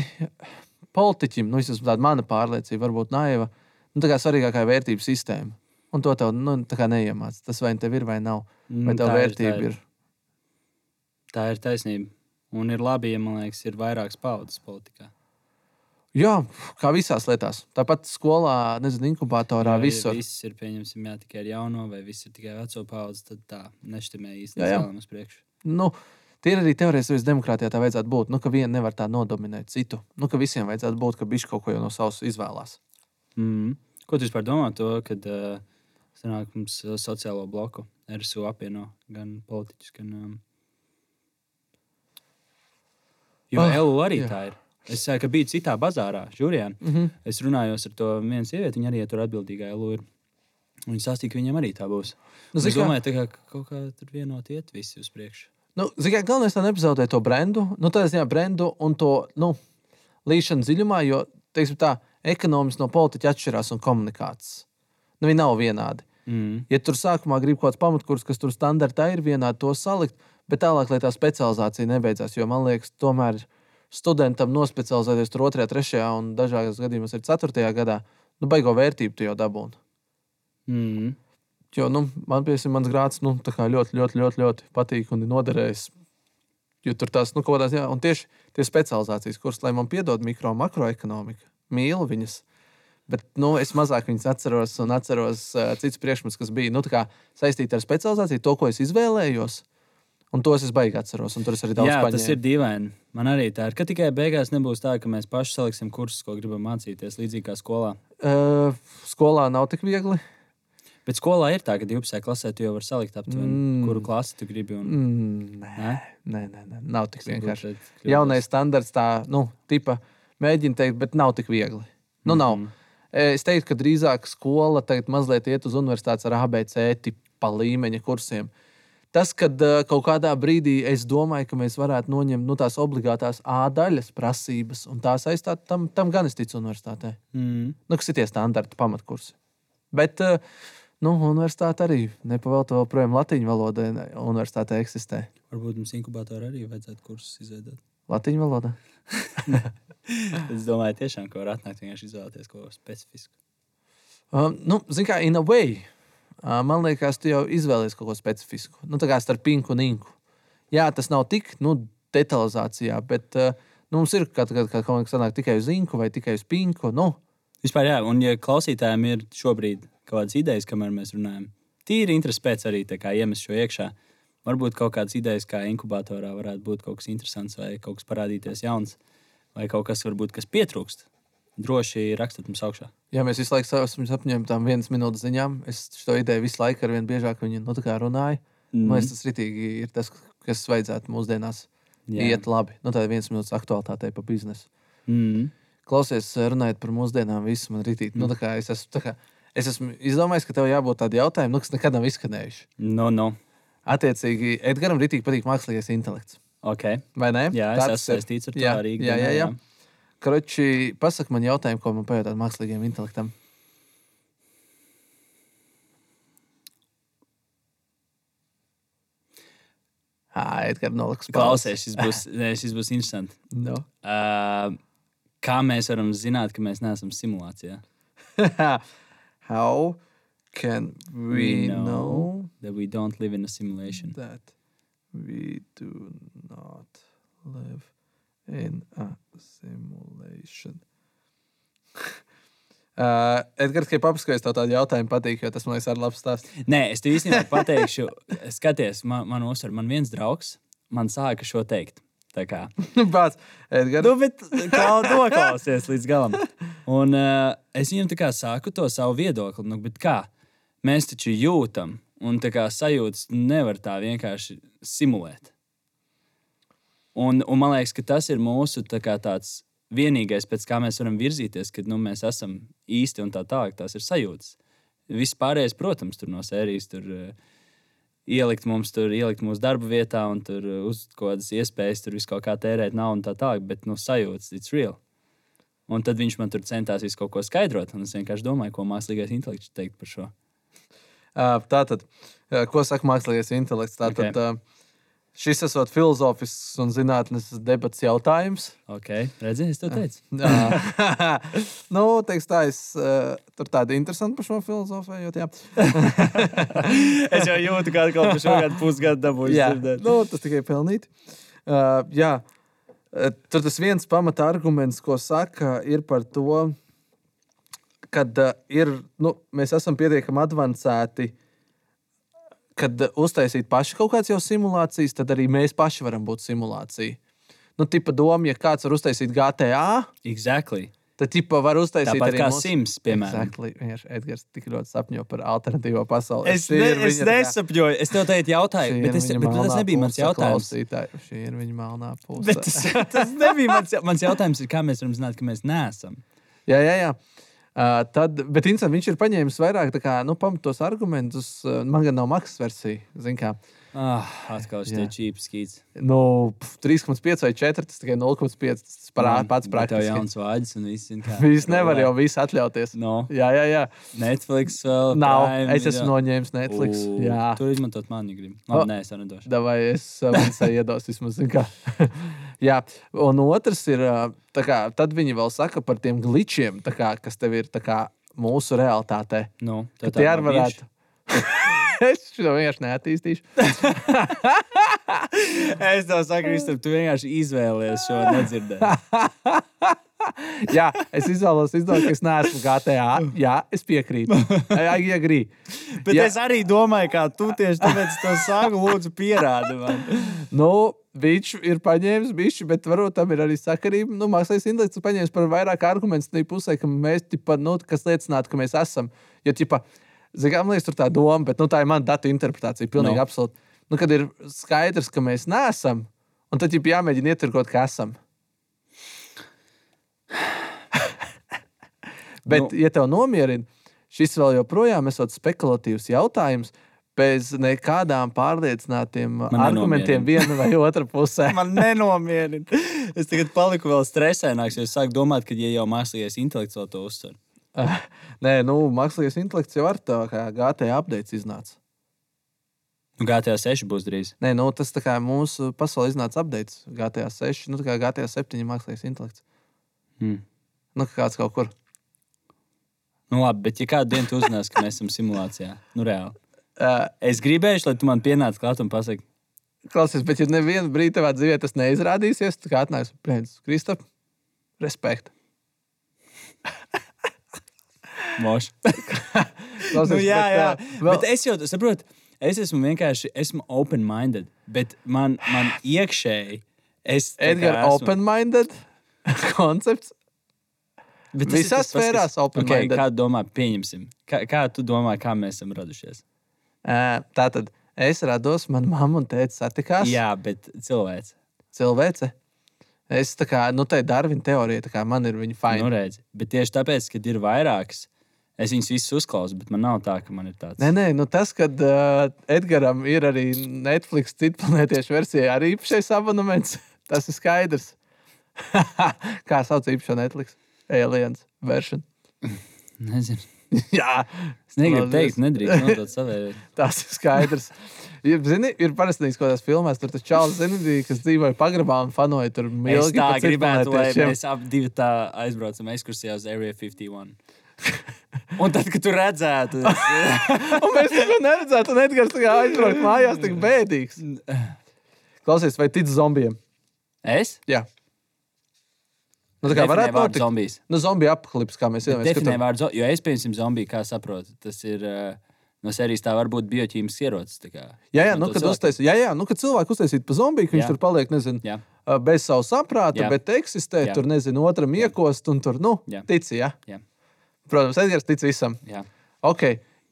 politiķim, nu, tas ir mana pārliecība, varbūt naiva, nu, tā kā svarīgākā ir vērtību sistēma. Un to tev nu, neiemācās. Tas vai tev ir vai nav. Vai tev tā vērtība ir? ir? Tā ir taisnība. Un ir labi, ja man liekas, ir vairākas paudzes politikā. Jā, kā visās lietās. Tāpat skolā, nezinu, inkubatorā, jā, visur. Ja viss ir pieņemsim, jā, tikai ar jauno, vai viss ir tikai veco paudzi, tad tā neštimē īstenībā uz priekšu. Nu, tie ir arī teorētiski demokrātijā tā vajadzētu būt. Nu, ka viena nevar tā nodominēt citu. Nu, ka visiem vajadzētu būt, ka viņš kaut ko no savas izvēlās. Mm. Ko tu vispār domā to, kad uh, sanāk mums sociālo bloku RSU apvieno gan politiķus, gan um, Jo oh, LU arī jā. tā ir. Es ka biju citā bazārā, Žurijā. Mm -hmm. Es runāju ar to vienu sievieti, viņa arī tur atbildīgā LU ir. Viņa stāstīja, ka viņam arī tā būs. Nu, es domāju, kā, ka kaut kā tur vienot iet visi uz priekšu. Nu, Ziniet, galvenais ir nepazaudēt to brendu, nu, tā ziņā brendu un to nu, līšanu dziļumā, jo, teiksim tā, ekonomiski no politiķa atšķirās un komunikācijas. Nu, viņi nav vienādi. Mm. Ja tur sākumā grib kaut kāds pamatkurs, kas tur standartā ir vienādi, to salikt, bet tālāk, lai tā specializācija nebeidzās. Jo man liekas, tomēr studentam nospecializēties tur 2, 3 un dažādos gadījumos ir 4 gadā, nu, baigo vērtību tu jau dabūni. Mm. Jo nu, man piemēram, mans grāts nu, ļoti, ļoti, ļoti, ļoti patīk un ir noderējis. Jo tur tās, nu, kaut kādās, jā, un tieši tie specializācijas kurs, lai man piedod mikro un makroekonomika, mīlu viņas. Bet nu, es mazāk viņas atceros, un atceros uh, citus priekšmetus, kas bija nu, saistīti ar specializāciju, to, ko es izvēlējos. Un tos es baigi atceros, tur arī daudz paņēmu. Tas ir dīvaini. Man arī tā ir. Ka tikai beigās nebūs tā, ka mēs paši saliksim kursus, ko gribam mācīties, līdzīgi kā skolā. Uh, skolā nav tik viegli. Bet skolā ir tā, ka 12. klasē tu jau vari salikt aptuveni, mm. kuru klasi tu gribi. Un... Mm, nē, nē, nē, nē, nav tik vienkārši. Jaunais standarts tā, nu, tipa, mēģina teikt, bet nav tik viegli. Nu, nav. Mm -hmm. Es teiktu, ka drīzāk skola tagad mazliet iet uz universitātes ar ABC tipa līmeņa kursiem. Tas, kad uh, kaut kādā brīdī es domāju, ka mēs varētu noņemt nu, tās obligātās A daļas prasības un tās aizstāt, tam, tam gan es ticu universitātē. Mm. Nu, kas ir tie standarti pamatkursi. Bet uh, nu, universitāte arī nepavēlta vēl projām latviešu valodai. Universitāte eksistē. Varbūt mums inkubatorā arī vajadzētu kursus izveidot. Latviešu valodā. [LAUGHS] es domāju, tiešām, ka var atnākt vienkārši izvēlēties kaut ko specifisku. Um, nu, Ziniet, kā in a way man liekas, tu jau izvēlējies kaut ko specifisku. Nu, tā kā starp pinku un inku. Jā, tas nav tik nu, detalizācijā, bet nu, mums ir kaut kas, kas sanāk tikai uz inku vai tikai uz pinku. Nu. Vispār, jā, un ja klausītājiem ir šobrīd kaut kādas idejas, kamēr mēs runājam, tīri interesi pēc arī iemest šo iekšā. Varbūt kaut kādas idejas, kā inkubatorā varētu būt kaut kas interesants, vai kaut kas parādīties jauns, vai kaut kas, varbūt, kas pietrūkst. Droši rakstiet mums augšā. Jā, mēs visu laiku esam apņēmuši tām vienas minūtes ziņām. Es šo ideju visu laiku ar vien biežāk viņu nu, runāju. Mm. Man liekas, tas ritīgi ir tas, kas vajadzētu mūsdienās Jā. iet labi. Nu, tā ir viens minūtes aktualitātei pa biznesu. Mm. Klausies, runājot par mūsdienām, viss man ritīgi. Nu, tā kā es, esmu, kā, es esmu izdomājis, ka tev jābūt tādam jautājumam, nu, kas nekad nav izskanējuši. No, no. Attiecīgi, Edgars ritīgi patīk mākslīgais intelekts. Okay. Vai ne? Jā, es Tāds esmu ir. saistīts ar to jā, arī. Jā, jā, ikdienā, jā. Kroči, pasak man jautājumu, ko man pajautāt mākslīgajam intelektam. Edgars noliks Klausies, šis būs, [LAUGHS] šis būs interesants. No. Uh, kā mēs varam zināt, ka mēs neesam simulācijā? [LAUGHS] How can we know that we don't live in a simulation. that we do not live in a simulation? [LAUGHS] Uh, Edgars, kā papaskaties, tev tādu jautājumu patīk, jo tas man liekas, ir labs stāsts. Nē, es tev īstenībā pateikšu, skaties, man, man uzsver, man viens draugs man sāka šo teikt. Tā kā, [LAUGHS] Bāc, Edgars, nu, bet kā noklausies līdz galam. Un uh, es viņam tā kā saku to savu viedokli, nu, bet kā? Mēs taču jūtam, un tā kā sajūtas nevar tā vienkārši simulēt. Un, un man liekas, ka tas ir mūsu tā kā, tāds vienīgais, pēc kā mēs varam virzīties, kad nu, mēs esam īsti un tā tālāk. Tās ir sajūtas. Viss pārējais, protams, tur no sērijas tur, uh, ielikt mums tur, ielikt mūsu darba vietā un tur uh, uz kādas iespējas, tur kaut kā tērēt naudu un tā tālāk, bet nu, sajūtas, it's real. Un tad viņš man tur centās visu kaut ko skaidrot, un es vienkārši domāju, ko mākslīgais intelekts teikt par šo. Tātad, ko saka mākslīgais intelekts? Tātad, Ok. uh, šis esot filozofisks un zinātnes debats jautājums. Ok, redzi, es to teicu. [LAUGHS] Nu, teiks tā, es uh, tur tādu interesantu par šo filozofiju. [LAUGHS] Es jau jūtu, ka atkal par šo gadu pusgadu dabūju jā. Nu, tas tikai pelnīt. Uh, jā, tur tas viens pamata arguments, ko saka, ir par to, ka uh, ir, nu, mēs esam pietiekami avansēti. Kad uh, uztaisīt paši kaut kādas jau simulācijas, tad arī mēs paši varam būt simulācija. Nu, tipa doma, ja kāds var uztaisīt GTA, Exactly. tad tipa var uztaisīt Tāpat arī kā mūsu- Sims, piemēram. Exactly. Vienkārši Edgars tik ļoti sapņo par alternatīvo pasauli. Es, ne, es viņa kā- nesapņoju, es tev teicu, jautāju, bet, es, bet tas nebija mans jautājums. Šī ir viņa melnā puse. Tas, tas nebija mans, jau- mans jautājums, ir, kā mēs varam zināt, ka mēs neesam. Jā, jā, jā. Uh, tad, bet interesanti, viņš ir paņēmis vairāk kā, nu, pamatos argumentus. Uh, man gan nav maksas versija. zini kā. Ah, atkal šis Jā. cheap skīts. Nu, pf, 3,5 vai 4. Tas tikai 0,5. Tas parā, pats Bet Tev praktiski. jauns vārds un viss. Viņš nevar jau visu atļauties. No. Jā, jā, jā. Netflix vēl. Nav. Prime Es esmu video. noņēmis Netflix. Ū, Jā. Tur izmantot mani. O. Labi, nē, es to nedošu. Davai, es viņai iedos vismaz. [LAUGHS] Jā, un otrs ir, tā kā, tad viņi vēl saka par tiem glitčiem, tā kā, kas tev ir tā kā, mūsu realitātē. Nu, Ka tev tie tā arī varētu. [LAUGHS] [LAUGHS] es šo vienkārši neattīstīšu. [LAUGHS] Es tev saku, Kristap, tu vienkārši izvēlies šo nedzirdēt. [LAUGHS] Jā, es izvēlos, izdomāt, ka es neesmu GTA. Jā, es piekrītu. Jā, agrī. Bet Jā. es arī domāju, kā tu tieši tāpēc to saku, lūdzu, pierādi man. Nu, viņš ir paņēmis bišķi, bet varbūt tam ir arī sakarība. Nu, mākslinieks intelekts ir paņēmis par vairāk argumentu tajā pusē, ka mēs, tipa, nu, kas liecinātu, ka mēs esam. Jo, tipa, Zinām, man liekas, tur tā doma, bet nu, tā ir mana datu interpretācija. Pilnīgi No. no. absolūti. Nu, kad ir skaidrs, ka mēs neesam, un tad jau jāmēģina ieturkot, ka esam. [SIGHS] bet, Nu. ja tev nomierina, šis vēl joprojām ir spekulatīvs jautājums. Bez nekādām pārliecinātām Man argumentiem viena vai otra pusē. Man nenomierina. Es tagad paliku vēl stresēnāks, jo es sāku domāt, ka ja jau mākslīgais intelekts to uzsver. [LAUGHS] Nē, nu, mākslīgais intelekts jau ar kā GTA updates iznāca. Nu, GTA 6 būs drīz. Nē, nu, tas kā mūsu pasaulē iznāca updates. GTA 6, nu, kā GTA 7 ir mākslīgais intelekts. Hmm. Nu, kā kāds kaut kur. Nu, labi, bet ja kādu dienu tu uzzinās, ka mēs esam simulācijā, nu reāli. Uh, Es gribēju, lai tu man pienāc klāt un pasaki, klausies, bet ja nevienu brīdi tavā dzīvē tas neizrādīsies, tad kā atnāks Prince Kristap, respekt. [LAUGHS] Moš. [LAUGHS] Nu, jā, bet, jā. ā, Vēl... Bet es jau saprotu, es esmu vienkārši esmu open-minded. Bet man, man iekšēji. Es tā Edgars, esmu- open-minded [LAUGHS] koncepts. Bet tas visās sfērās open-minded. Okay, kā domā, pieņemsim? Kā, kā tu domā, kā mēs esam radušies? Ā, Tātad es rados, man mamma un tēta satikās. Jā, bet cilvēks. Cilvēce. Es tā kā, nu, tā ir Darvina teorija, tā kā man ir viņa fine. Nu, redzi. Bet tieši tāpēc, ka ir vairākas, es viņus visus uzklausu, bet man nav tā, ka man ir tāds. Nē, nē, nu tas, ka uh, Edgars ir arī Netflix citplanētiešu versijā, arī īpašais abonements, [LAUGHS] tas ir skaidrs. [LAUGHS] Kā sauc īpašo Netflix? Aliens version. [LAUGHS] Nezinu. Jā, Es negribu teikt, nedrīkst nodot savēju. tas ir skaidrs. Ja, zini, ir parasti kaut kādās filmās, tur tas čalis, zini, kas dzīvoja pagrabā un fanoja tur milgi. tā gribētu, lai mēs abi tā aizbraucam ekskursijā uz Area 51. Un tad, kad tu redzētu, mēs to neredzētu, un Edgars aizbraukt mājās, tik bēdīgs. Klausies, vai tic zombijiem? es? Jā. Nu, tā kā Definē varētu notikt. zombijs. Nu, zombiju apklips, kā mēs iedomājamies. Definē vārdu zombiju, jo es, piemēram, zombiju, kā saprotu, tas ir uh, no sērijas tā var būt bioķīmisks ierocis. Jā, jā, No nu, kad, cilvēku. uztais, jā, jā, nu, kad cilvēku uztaisītu pa zombiju, ka viņš Jā. tur paliek, nezinu, Jā. bez savu saprāta, Jā. bet eksistē, Jā. tur, nezinu, otram iekost un tur, nu, Jā. tici, jā. Jā. Protams, Edgars tic visam. Jā. Ok,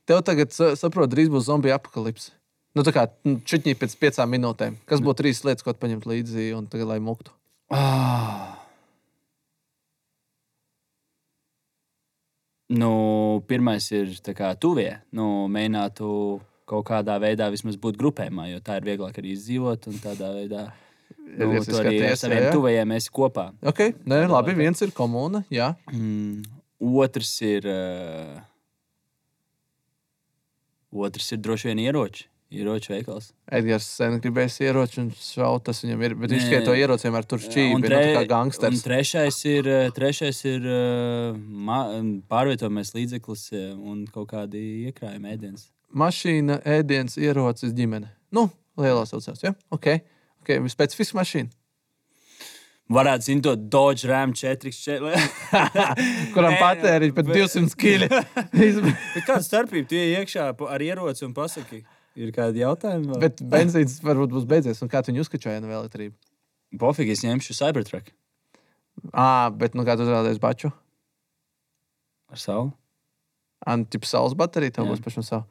tev tagad, sa- saprot, drīz būs zombiju apkalips. Nu, tā kā čitņī pēc piecām minūtēm. Kas būtu trīs lietas, ko paņemt līdzi un tagad, lai muktu? Ah. Nu, pirmais ir tā kā tuvie. Nu, mēģinātu kaut kādā veidā vismaz būt grupējumā, jo tā ir vieglāk arī izdzīvot. Un tādā veidā nu, Edgars tu arī ar saviem jā, tuvajiem esi kopā. Ok, nē, labi, viens ir komūna, jā. Mm, otrs ir. Uh, otrs ir droši vien ieroči. Ieroču veikals. Edgars sen gribēs ieroči un šaut, tas viņam ir, bet viņš tikai to ieroci vienmēr tur šķīvi, nu, tā kā un gangsters. trešais ir, eh, trešais ir uh, pārvietojamies līdzeklis eh, un kaut kādi iekrājumi ēdienas. mašīna, ēdiens, ierocis, ģimene. Nu, lielā saucās, ja? Ok, ok, specifiska mašīna. Varētu zināt, to Dodge Ram 4. [LAUGHS] [LAUGHS] Kuram Nē, patēriņš pat bet- 200 kg. [LAUGHS] Kāda starpība? Tu ej iekšā ar ieroci un pasaki, ir kādi jautājumi? vai? Bet benzīns varbūt būs beidzies. Un kā tu viņu uzskačāji no elektrības? Pofīgi, es ņemšu Cybertruck Ā, bet nu kā tu uzrādījies baču? ar savu. Antip saules baterija tev Jā. būs pašam savu.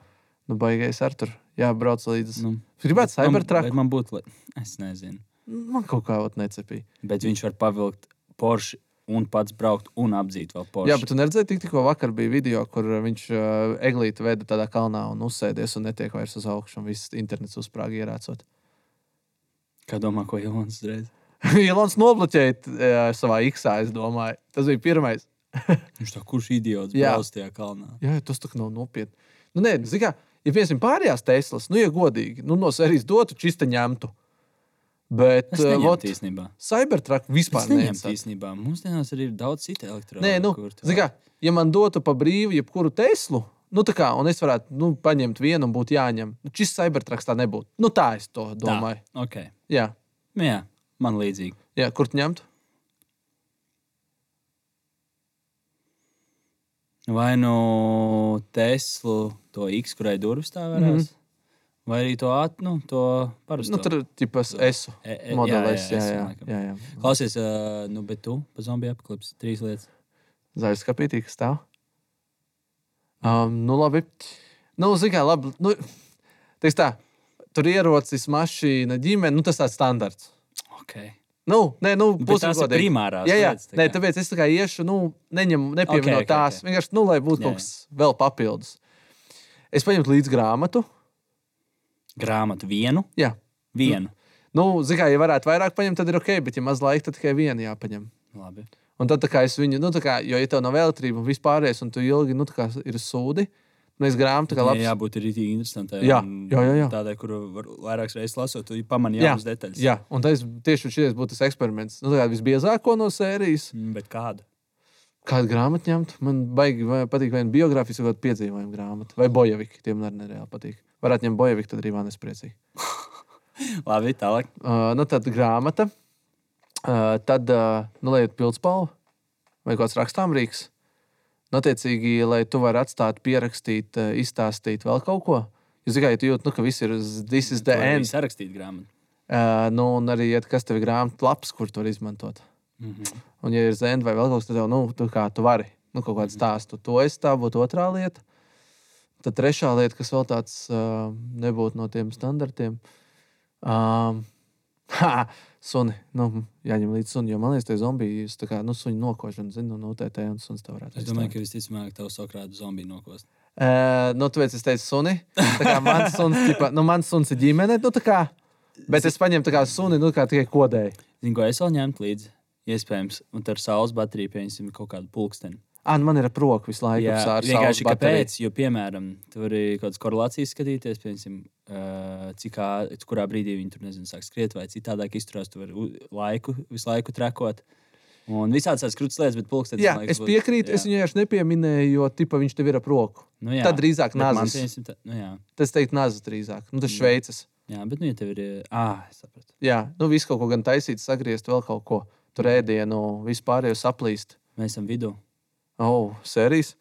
Nu, baigais ar tur. Jā, brauc līdzi. Nu, Gribētu man- Cybertruck? bet Man būtu, es nezinu. Man kaut kā ot necepīja. Bet viņš var pavilkt Porsche un pats braukt un apdzīt vēl Porsche. Jā, bet tu neredzēji, tik, tikko vakar bija video, kur uh, viņš uh, eglīti veda tādā kalnā un uzsēdies un netiek vairs uz augšu. un Viss internets uzsprāga ierācot. Kā domā, ko Ilons uzreiz? [LAUGHS] Ilons nobloķēja uh, savā X-ā, es domāju. Tas bija pirmais. [LAUGHS] Viņš tā kurš idiots brauc tajā kalnā. Jā, tas tā nav nopietni. Nu, nē, zini kā, ja piemēram pārējās Teslas, nu, ja godīgi, nu, no sērijas dotu, čista ņemtu. Bet, neņemtu vot, īstenībā. Cybertruck vispār neinteresē. īstenībā. Mūsdienās arī ir daudz citu elektronisku. Nē, nu, zini kā, ja man dotu pa brīvu jebkuru Teslu, nu, tā kā, un es varētu nu, paņemt vienu un būtu jāņem, nu, šis Cybertrucks tā nebūtu. Nu, tā es to domāju. Ok. Jā, Nu, jā, man līdzīgi. jā, kur tu ņemtu? Vai nu Teslu, to X, kurai durvis tā varēs, mm -hmm. Vai arī to atnu, to parasto. Nu, tur tipas esu E- e- modelis. jā, Jā, jā, jā, jā, jā. Klausies, uh, nu, bet tu pa zombiju apklips trīs lietas. Zaļs skapītī, kas stāv. Um, nu, labi. Nu, zini, kā labi. Nu, teiks tā, tur ierocis, mašīna, ģimene, nu, tas tāds standarts. Okay. Nu, nē, nu, būsim tās ir godīgi. primārās Jā, jā. lietas, tā Nē, tāpēc es tā kā iešu, nu, neņemu, nepievienu Ok, okay, ok, tās. ok. Vienkārši, nu, lai būtu Jā, kaut kas vēl papildus. Es paņemtu līdzi grāmatu. Grāmatu vienu. Jā. Vienu. Nu, zini, kā, ja varētu vairāk paņemt, tad ir ok, bet, ja maz laika, tad tikai vienu jāpaņem. Labi. Un tad, kā es viņu, nu, tā kā, jo, ja tev nav elektrība un vispārējais, un tu ilgi, nu, tā kā ir sūdi, nu, es grāmatu, kā Jā, labs. jābūt arī interesantai. Jā, jā, jā, jā. Tādai, kuru var vairākas reizes lasot, tu pamani Jā, jaunas detaļas. Jā, un tas tieši šis būtu tas eksperiments. Nu, tā kā visbiezāko no sērijas. Mm, Bet kādu? Kādu grāmatu ņemt? Man baigi patīk vai nu biogrāfijas, vai piedzīvojuma grāmata. Vai bojaviki, tiem arī nereāli patīk. Varētu ņemt bojaviki, tad arī man nespriecīgi. [LAUGHS] Labi, tālāk. Uh, nu, tad grāmata. Uh, tad, uh, nu, lai ir pildspalva vai kāds rakstāmrīks. Un, attiecīgi, lai tu varētu atstāt, pierakstīt, eh, izstāstīt vēl kaut ko. Jūs tikai jūtat, nu, ka viss ir this is the To arī end. sarakstīt grāmatu. Uh, nu, un arī, ja kas tev ir grāmatā lapas, kur vari izmantot. Mm -hmm. Un, ja ir zēna vai vēl kaut kas, tad tev, nu, tu, kā, tu vari nu, kaut kādu stāstu. To es tā būtu otrā lieta. Tad trešā lieta, kas vēl tāds uh, nebūtu no tiem standartiem. Um, [LAUGHS] ha, suni. Nu, jāņem līdzi suni, jo man liekas, tie zombiji, tā kā, nu, suņi nokošana, zinu, no UTT un suns tā varētu Es domāju, ka visticamāk, tev Sokrāta zombiju nokost. Uh, nu, tāpēc es teicu, suni. Tā kā mans [LAUGHS] suns, tipa, nu, mans suns ir ģimene, nu, tā kā. Bet es paņēmu tā kā suni, nu, kā tikai kodēju. Zinu, ko es vēl ņemtu līdzi. Iespējams, un ar saules bateriju pieņemsim kaut kādu pulksteni. Ah, nu, man ir proka visu laiku. Jā, vienkārši kāpēc? Jo, piemēram, tur var kaut kādas korelācijas skatīties, piemēram, uh, cik ā- kurā brīdī viņi tur nezinu, sāk skriet vai citādāk izturās. Tu vari laiku, visu laiku trekot. Un visādas tādas krūtis lietas, bet pulkstenis. Jā, liekas, es piekrītu. jā. Es viņu vienkārši nepieminēju, jo tipa, viņš tev ir ap roku. Nu, jā. Tad drīzāk pieņemsim tā- Nu, jā. Tas teikt, nāzis drīzāk. Nu, tas šveicis. jā, bet nu, ja tev ir. Ah, es sapratu. Jā, nu viss kaut ko gan taisīt, sagriezt vēl kaut ko. Tur ēdienu, vispār jau saplīst. Mēs esam vidū. Oh, sērijas.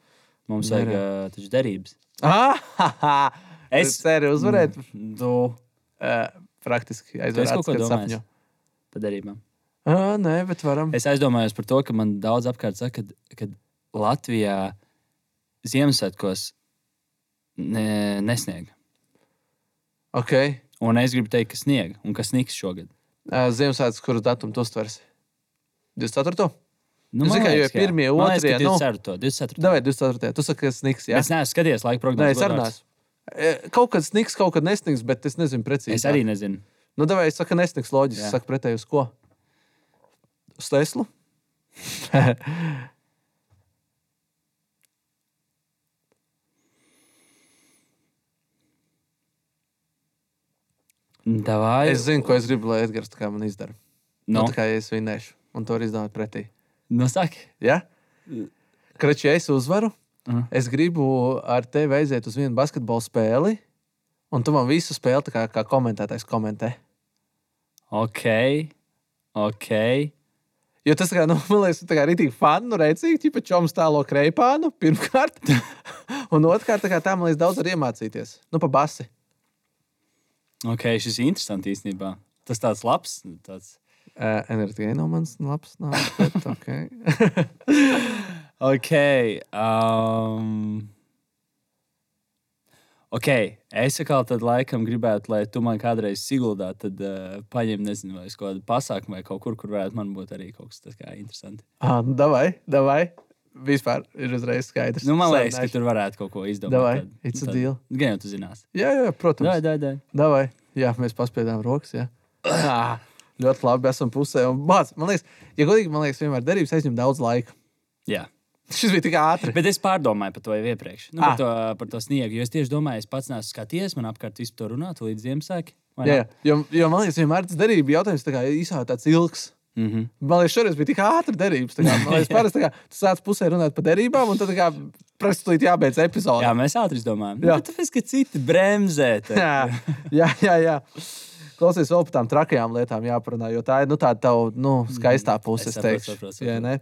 Mums Nē, vajag uh, derības. Ah, es Es- ceru uzvarēt. Tu Uh, praktiski esi kaut domājis? sapņo. par derībām. Ah, nē, bet varam. Es aizdomājos par to, ka man daudz apkārt saka, ka Latvijā Ziemassvētkos ne, nesnieg. Ok. Un es gribu teikt, ka snieg un ka sniegs šogad. Uh, Ziemassvētku, kuru datumu tu uztversi? 24. Nu, Es tikai, jā. pirmie, otrie, nu. 24. 24. Davai, 24. Tu saki, ka sniks, jā? Es neesmu skatījies laika Nē, prognozes. es arī neesmu. E, Kaut kad sniks, kaut kad nesniks, bet es nezinu precīzi. Es arī nezinu. Nu, davai, es saku, nesniks loģiski. Es saku pretēji uz ko? Uz Teslu? [LAUGHS] Davai. es zinu, ko es gribu, lai Edgars man izdara. Nu, No, tā kā es vinnēšu, un to var izdomāt pretī. No saki. Ja? Kračs, ja es uzvaru, Mhm. es gribu ar tevi aiziet uz vienu basketbola spēli, un tu man visu spēli kā, kā komentētājs komentē. Ok. Ok. Jo tas, kā, nu, man liekas, tā kā rītīgi fani, nu, redzīgi, ja čoms tālo kreipānu, pirmkārt, [LAUGHS] un otrkārt, tā kā tā, man liekas, daudz var iemācīties. Nu, pa basi. Ok, šis ir interesants īstenībā. Tas tāds labs. Tāds... Uh, Enerģija no manas labs nav, bet ok. Ok. Um... Ok, es atkal tad laikam gribētu, lai tu man kādreiz siguldā, tad uh, paņem, nezinu, vai uz kādu pasākumu vai kaut kur, kur varētu man būt arī kaut kas tāds kā interesants. Ah, nu, davai, davai. Vispār ir uzreiz skaidrs. Nu, man liekas, ka Sarunāšu. tur varētu kaut ko izdomāt. Davai, tad- it's a tad- deal. Gan jau tu zinās. Jā, jā, protams. Davai, davai, davai. Davai. Jā, mēs paspēdām rokas. Jā. [CLEARS THROAT] Ah, ļoti labi, esam pusē. Bāc, man liekas, ja godīgi, man liekas, vienmēr derības aizņem daudz laika. Jā. Šis bija tik ātri. Bet es pārdomāju par to jau iepriekš. Nu, Ah. par, to, par to sniegu. Jo es tieši domāju, es pats neesmu skatījies, man apkārt vispār to runāt līdz Ziemassvētkiem. Jā, jā. Jo, jo man liekas, vienmēr tas derība jautājums tā kā īsā tāds ilgs. Mm -hmm. Man liekas, šoreiz bija tik ātri derības. Kā, man liekas, [LAUGHS] parasti kā tu sāc pusē runāt par derībām, un tad tā kā prasīt jābeidz epizode. Jā, mēs ātri domājam. Jā. Tāpēc, ka citi bremzē. [LAUGHS] jā, jā, jā. jā. Klausies, vēl par tām trakajām lietām jāparunā, jo tā ir nu, tāda tava nu, skaistā puse. Es teikšu, saprotu, Jā, ne?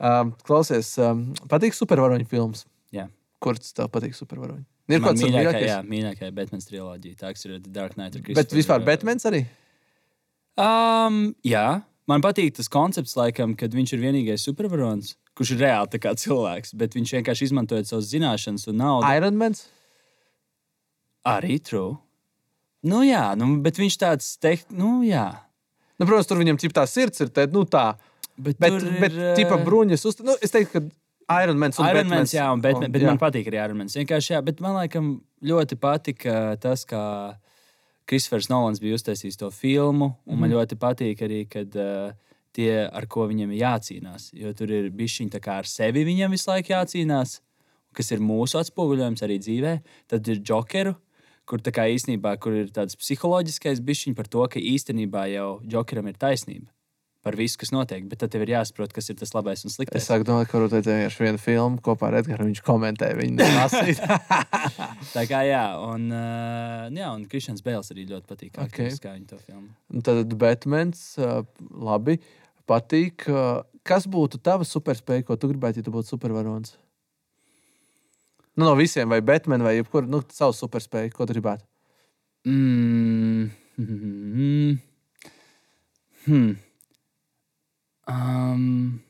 um, klausies, um, patīk supervaroņu filmas. Jā. Kurš tev patīk supervaroņi? Ir kaut kāds mīļākā, mīļākais. jā, mīļākā Batman trilogija. Tā kas ir The Dark Knight. Bet vispār uh, Batmans arī? Um, jā, man patīk tas koncepts, laikam, kad viņš ir vienīgais supervaronis, kurš ir reāli tā cilvēks, bet viņš vienkārši izmantoja savas zināšanas un naudu. Ironmans? Arī true. Nu, jā, nu, bet viņš tāds teikt, nu, jā. Nu, protams, tur viņam tā sirds ir tā, nu, tā. Bet, Bet, bet ir, tipa eh, bruņas uz... Nu, es teiktu, ka Ironmans un Iron Man, Batmans. jā, un Batman, un- bet jā. man patīk arī Iron Man. Vienkārši, jā, bet man laikam ļoti patika tas, kā Kristofers Nolans bija uztaisījis to filmu. Un Mhm. man ļoti patīk arī, kad uh, tie, ar ko viņam ir jācīnās. Jo tur ir bijuši tā kā ar sevi viņam visu laiku jācīnās, kas ir mūsu atspoguļojums arī dzīvē. Tad ir Jokeru. Kur tā kā īstenībā kur ir tāds psiholoģiskais bišķiņš par to, ka īstenībā jau Jokeram ir taisnība par visu, kas notiek. Bet tad tev ir jāsaprot, kas ir tas labais un sliktais. Es sāku domāt, ka varbūt vienkārši vienu filmu kopā ar Edgars. Viņš komentē viņu [LAUGHS] lasīt. [LAUGHS] Tā kā jā, un, uh, jā, un Kristians Bēls arī ļoti patīk. Okay. kā viņi to filmu. Un Tad Batmans uh, labi patīk. Uh, kas būtu tava superspēja, ko tu gribētu, ja tu būtu supervaronis? Nu, no visiem, vai Batman, vai jebkuru nu, savu superspēju, ko tu gribētu. Mm. Hmm. Hmm. Um.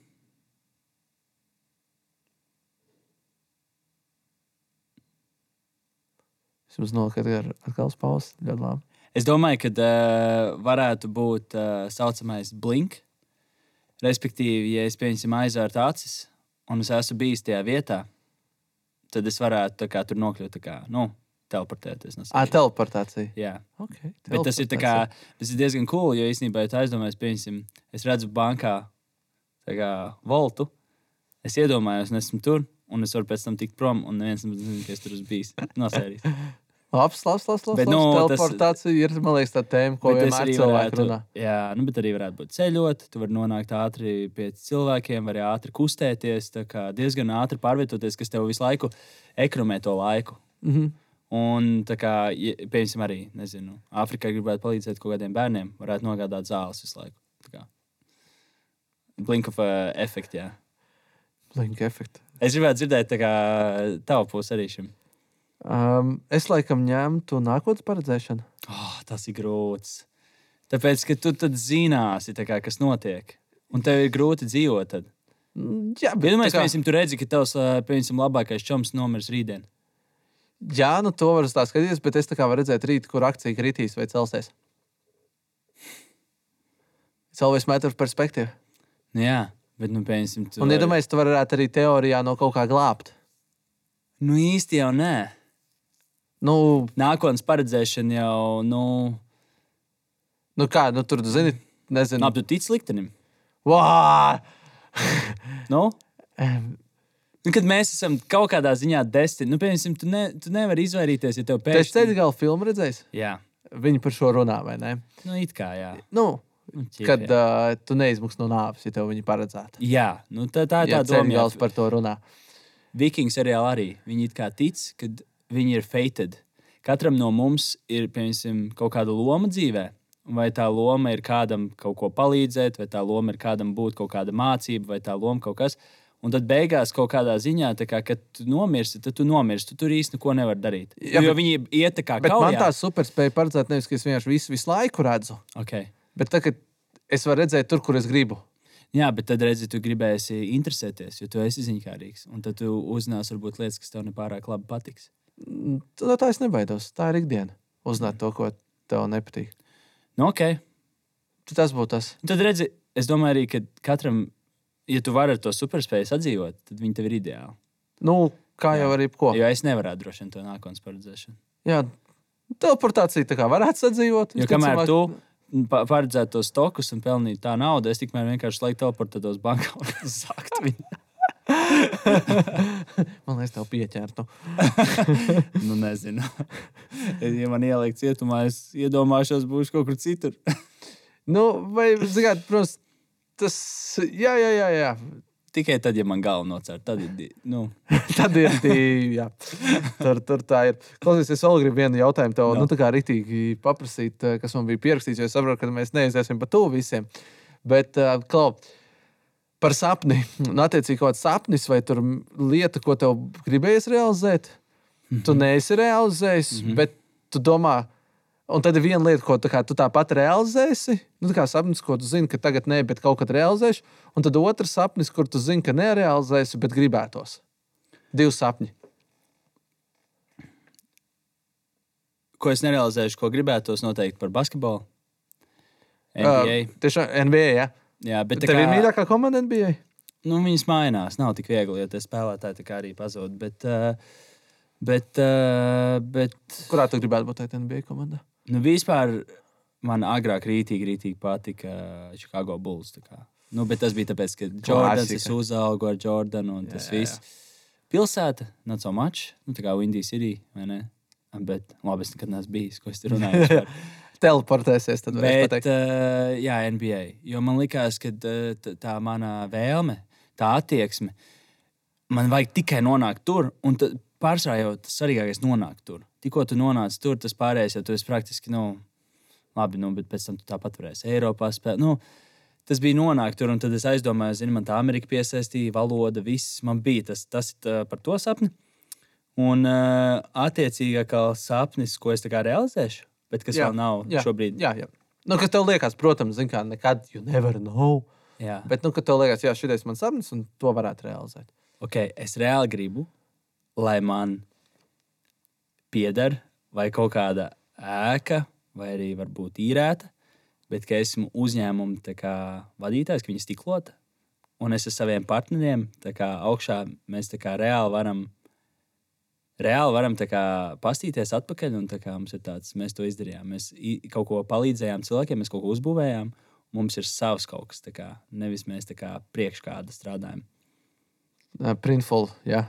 Es jums noliku ar atkal uz pauzes. Ļoti labi. Es domāju, ka uh, varētu būt tā uh, saucamais blink. Respektīvi, ja es pieņemsim aizvērtu acis un es esmu bijis tajā vietā, tad es varētu kā, tur nokļūt, kā, nu, teleportēties. No Ah, teleportācija. Jā, Okay, bet tas ir, kā, tas ir diezgan cool, jo īstenībā, ja tu aizdomājies, pieņemsim, es redzu bankā kā, voltu, es iedomājos, un esmu tur, un es varu pēc tam tikt prom, un neviens nezina, ka es tur bijis. No sērijas. [LAUGHS] Labs, labs, labs. labs, Bet, labs. nu, tas- Teleportācija ir, man liekas, tā tēma, ko vienmēr cilvēki runā. Jā, nu, bet arī varētu būt ceļot. Tu vari nonākt ātri pie cilvēkiem, vari ātri kustēties, tā kā diezgan ātri pārvietoties, kas tev visu laiku ekromē to laiku. Mhm. Un, tā kā, piemēram, arī, nezinu, Āfrikā gribētu palīdzēt kaut kādiem bērniem, varētu nogādāt zāles visu laiku. Blink of uh, efekts, jā. Blink efekts. Es gribētu dzirdēt, kā tavu pusi arī šim. Um, es laikam ņemtu nākotnes paredzēšanu. Oh, tas ir grūts. Tāpēc, ka tu tad zināsi, kā, kas notiek. Un tev ir grūti dzīvot. Tad. Mm, Jā, bet Iedomājieties, tā kā- piemēram, tu redzi, ka tavs piemēram, labākais čoms nomirs rītdien. Jā, nu to var skatīties, bet es tā kā varu redzēt rīt, kur akcija kritīs vai celsies. It's always matter of perspective. Nu, jā, bet, nu, piemēram, tu. Un iedomājieties, tu varētu arī teorijā no kaut kā glābt. Nu, īsti jau nē. Nu, Nākotnes paredzēšana jau, nu, nu kā, nu tur, zini, nezinu. labi, tu tici liktenim. Vā! Nu? Nu, kad mēs esam kaut kādā ziņā desmit, nu, piemēram, tu, ne, tu nevari izvairīties, ja tev pēkšņi. ceļš gala filmu redzējis? Jā, Viņi par šo runā, vai ne? nu, it kā, jā. Nu, Nu, ķip, kad jā. uh, tu neizmuks no nāves, ja tev viņi paredzēta. Jā, nu, tā, tā ir Jā, tā doma. jā. par to runā. Vikings seriālā arī. Viņi it kā tic, ka viņi ir fated. Katram no mums ir piemēram, kaut kāda loma dzīvē. Vai tā loma ir kādam kaut ko palīdzēt, vai tā loma ir kādam būt kaut kāda mācība, vai tā loma kaut kas. Un tad beigās kaut kādā ziņā, tā kā, kad tu nomirsti, tad tu nomirsti. Tu tur īsti neko nevari darīt. Jā, jo bet- viņi iet tā kā Bet man kaujā. tā superspēja paredzēt, nevis ka es vienkārši visu, visu laiku redzu, Okay. bet tagad es varu redzēt tur, kur es gribu. Jā, bet tad redzi, tu gribēsi interesēties, jo tu esi ziņkārīgs. Un tad tu uzzināsi varbūt lietas, kas tev nepārāk labi patiks. No tā es nebaidos. Tā ir ikdiena. Uzzināt to, ko tev nepatīk. Nu, ok, Tas būtu tas. Un Tad redzi, es domāju, arī, ka katram, ja tu vari ar to superspēju sadzīvot, tad viņi tev ir ideāli. Nu, kā jau arī ko. Jo es nevaru droši vien to nākotnes paredzēšanu. Jā, teleportācija tā kā varētu sadzīvot. Jo kamēr visticamāk. tu pa- paredzētu tos stokus un pelnītu tā naudu, es tikmēr vienkārši laiku teleportētos bankā un [LAUGHS] zakt viņu. [LAUGHS] Man liekas, tev pieķertu. [LAUGHS] nu, nezinu. ja man ielikt cietumā, es iedomāšos, būšu kaut kur citur. [LAUGHS] Nu, vai, zināt, protams, tas. Jā, jā, jā. jā. Tikai tad, ja man galva nocer, tad ir. Nu, Tad ir divi. jā. Tur, tur tā ir. Klausies, es vēl gribu vienu jautājumu tev, Jā. nu, tā kā rītīgi paprasīt, eh, kas man bija pierakstīts, jo es saprotu, ka mēs neiziesim pa tuvu visiem. Bet, uh, Klau, par sapni. Un, attiecīgi, kaut kāds sapnis vai tur lieta, ko tev gribējies realizēt, tu neesi realizējis, mm -hmm. bet tu domā. Un tad ir viena lieta, ko tā kā, tu tāpat realizēsi. Nu, tā kā sapnis, ko tu zini, ka tagad nē, bet kaut kad realizēsi. Un tad otrs sapnis, kur tu zini, ka nerealizēsi, bet gribētos. Divi sapņi. ko es nerealizēšu, ko gribētos noteikti par basketbolu. NBA. Uh, tiešām NBA. Ja? Jā, bet tā Tev kā, ir mīļākā komanda NBA. nu, viņas mainās. Nav tik viegli, jo tie spēlētāji arī pazūd. Bet, uh, bet, uh, bet Kurā tu gribētu būt tajā NBA komandā? nu, vispār man agrāk rītīgi, rītīgi patika Chicago Bulls. Nu, bet tas bija tāpēc, ka Jordans es Klasika. uzaugu ar Jordanu un tas Jā, jā. viss. Pilsēta, not so much, nu, tā kā Windy City, vai ne? Bet, labi, es nekad neesmu bijis, ko es tur runāju. [LAUGHS] Teleportēsies, tad varēs pateikt. uh, jā, NBA. Jo man liekas, ka t- tā mana vēlme, tā attieksme, man vajag tikai nonākt tur. Un pārsvarā jau tas svarīgākais ir nonākt tur. Tikko tu nonāc tur, tas pārējais jau tu esi praktiski, nu, labi, nu, bet pēc tam tu tāpat varēsi Eiropā spēlēt. Nu, tas bija nonākt tur, un tad es aizdomājos, zinu, man tā Amerika piesaistīja, valoda, viss man bija. Tas, tas ir par to sapni. Un uh, attiecīgi atkal sapnis, ko es realizēšu, bet kas jā, vēl nav jā, šobrīd. Jā, jā. Nu, kas tev liekas, protams, zin, kā nekad, you never know. Jā. Bet, nu, kad tev liekas, jā, šis ir mans sapnis, un to varētu realizēt. Okay, es reāli gribu, lai man pieder vai kaut kāda ēka, vai arī varbūt īrēta, bet ka esmu uzņēmuma kā, vadītājs, ka viņa stiklota. Un es ar saviem partneriem kā, augšā mēs kā, reāli varam reāli varam kā, pastīties atpakaļ. Un, kā, tāds, mēs to izdarījām. Mēs kaut ko palīdzējām cilvēkiem, mēs kaut ko uzbūvējām. Mums ir savs kaut kas, kā, nevis mēs kā, priekš kāda strādājam. Uh, Printful, jā.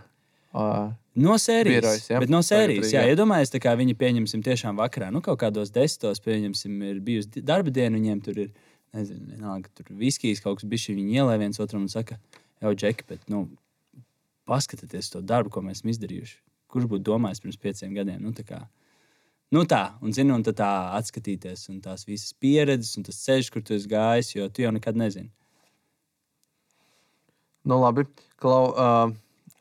Uh, no sērijas. Birojs, jā, no sērijas, jā, iedomājieties, kā viņi pieņemsim tiešām vakarā. Nu, kaut kādos desmitos, pieņemsim, ir bijusi darba diena, viņiem tur ir, nezinu, vienalga, tur viskijas kaut kas bišķi, viņi ielē viens otram un saka, jau, Džeki, bet, nu, paskatieties to darbu, ko mēs esam izdarījuši kurš būtu domājis pirms pieciem gadiem. Nu, tā, kā, nu tā un, zini, un tā atskatīties, un tās visas pieredzes, un tas ceļš, kur tu esi gājis, jo tu jau nekad nezini. Nu, labi, Klau, uh,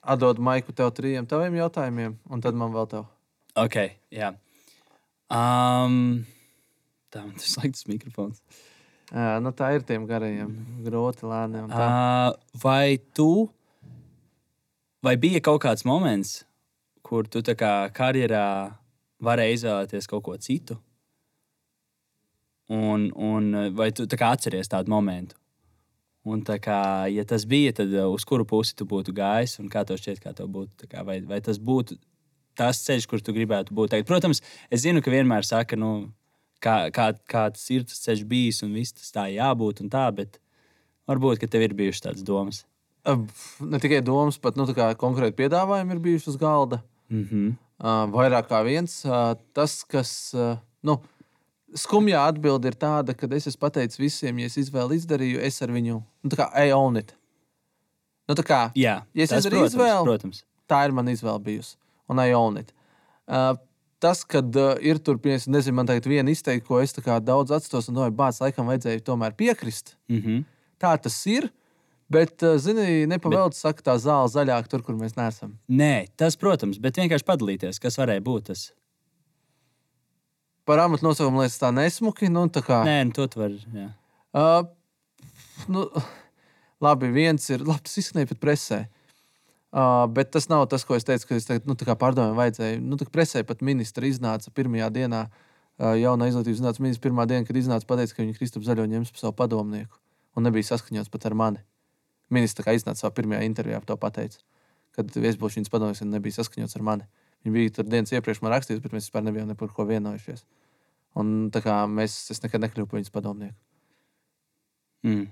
atdod maiku tev trījiem taviem jautājumiem, un tad man vēl tev. Ok, jā. Um, tā man tas laiks mikrofons. Uh, nu, tā ir tiem garajiem, grūti lēniem. Uh, vai tu, vai bija kaut kāds moments, kur tu kā karjerā varēji izvēlēties kaut ko citu. Un, un vai tu tā atceries tādu momentu? Un, tā kā, ja tas bija, tad uh, uz kuru pusi tu būtu gājis un kā tev šķiet, kā tev būtu? Kā, vai, vai tas būtu tas ceļš, kur tu gribētu būt? Tagad, protams, es zinu, ka vienmēr saka, nu, kā, kā, kāds ir tas ceļš bijis un viss tas tā jābūt un tā, bet varbūt tev ir bijušas tādas domas. Ne tikai domas, bet nu, konkrēti piedāvājumi ir bijuši uz galda. Mm -hmm. uh, vairāk kā viens. Uh, tas, kas uh, nu, skumjā atbilde ir tāda, ka es esmu pateicis visiem, ja es izvēli izdarīju, es ar viņu nu, tā kā own it. Nu, kā, Jā, ja es izdarīju protams, izvēli, protams. tā ir mana izvēle bijusi. Un own it. Uh, tas, kad uh, ir tur, piemēram, nezinu, man tagad viena izteikta, ko es daudz atstos, un domāju, bācis, laikam vajadzēja tomēr piekrist. Mm -hmm. Tā tas ir. Bet, eh, zini, nepavēlts, saka, tā zāle zaļāka tur, kur mēs neesam. Nē, tas, protams, bet vienkārši padalīties, kas varēja būt tas. Par amatu nosaukumu liekas tā nesmuki. Nu, tā kā... Nē, nu, to tu vari. Jā. Uh, nu, labi, viens ir, labi, tas izskanēja pat presē. Uh, bet tas nav tas, ko es teicu, ka es tagad, nu, pārdomāju, vajadzēja. Nu, presē pat ministra iznāca pirmajā dienā, uh, jaunā izglītības zinātnes ministra pirmā diena, kad iznāca pateica, ka viņa Kristaps Zaļo ņems par savu padomnieku. Un nebija saskaņots pat ar mani. Ministrs iznāca savā pirmajā intervijā, to pateica, kad viesbošības padomjas nebija saskaņots ar mani. Viņi bija tur dienas iepriekš man rakstījis, bet mēs vispār nebijām par ko vienojušies. Un tā kā mēs, es nekad nekļuvu par viņas padomnieku. Mm.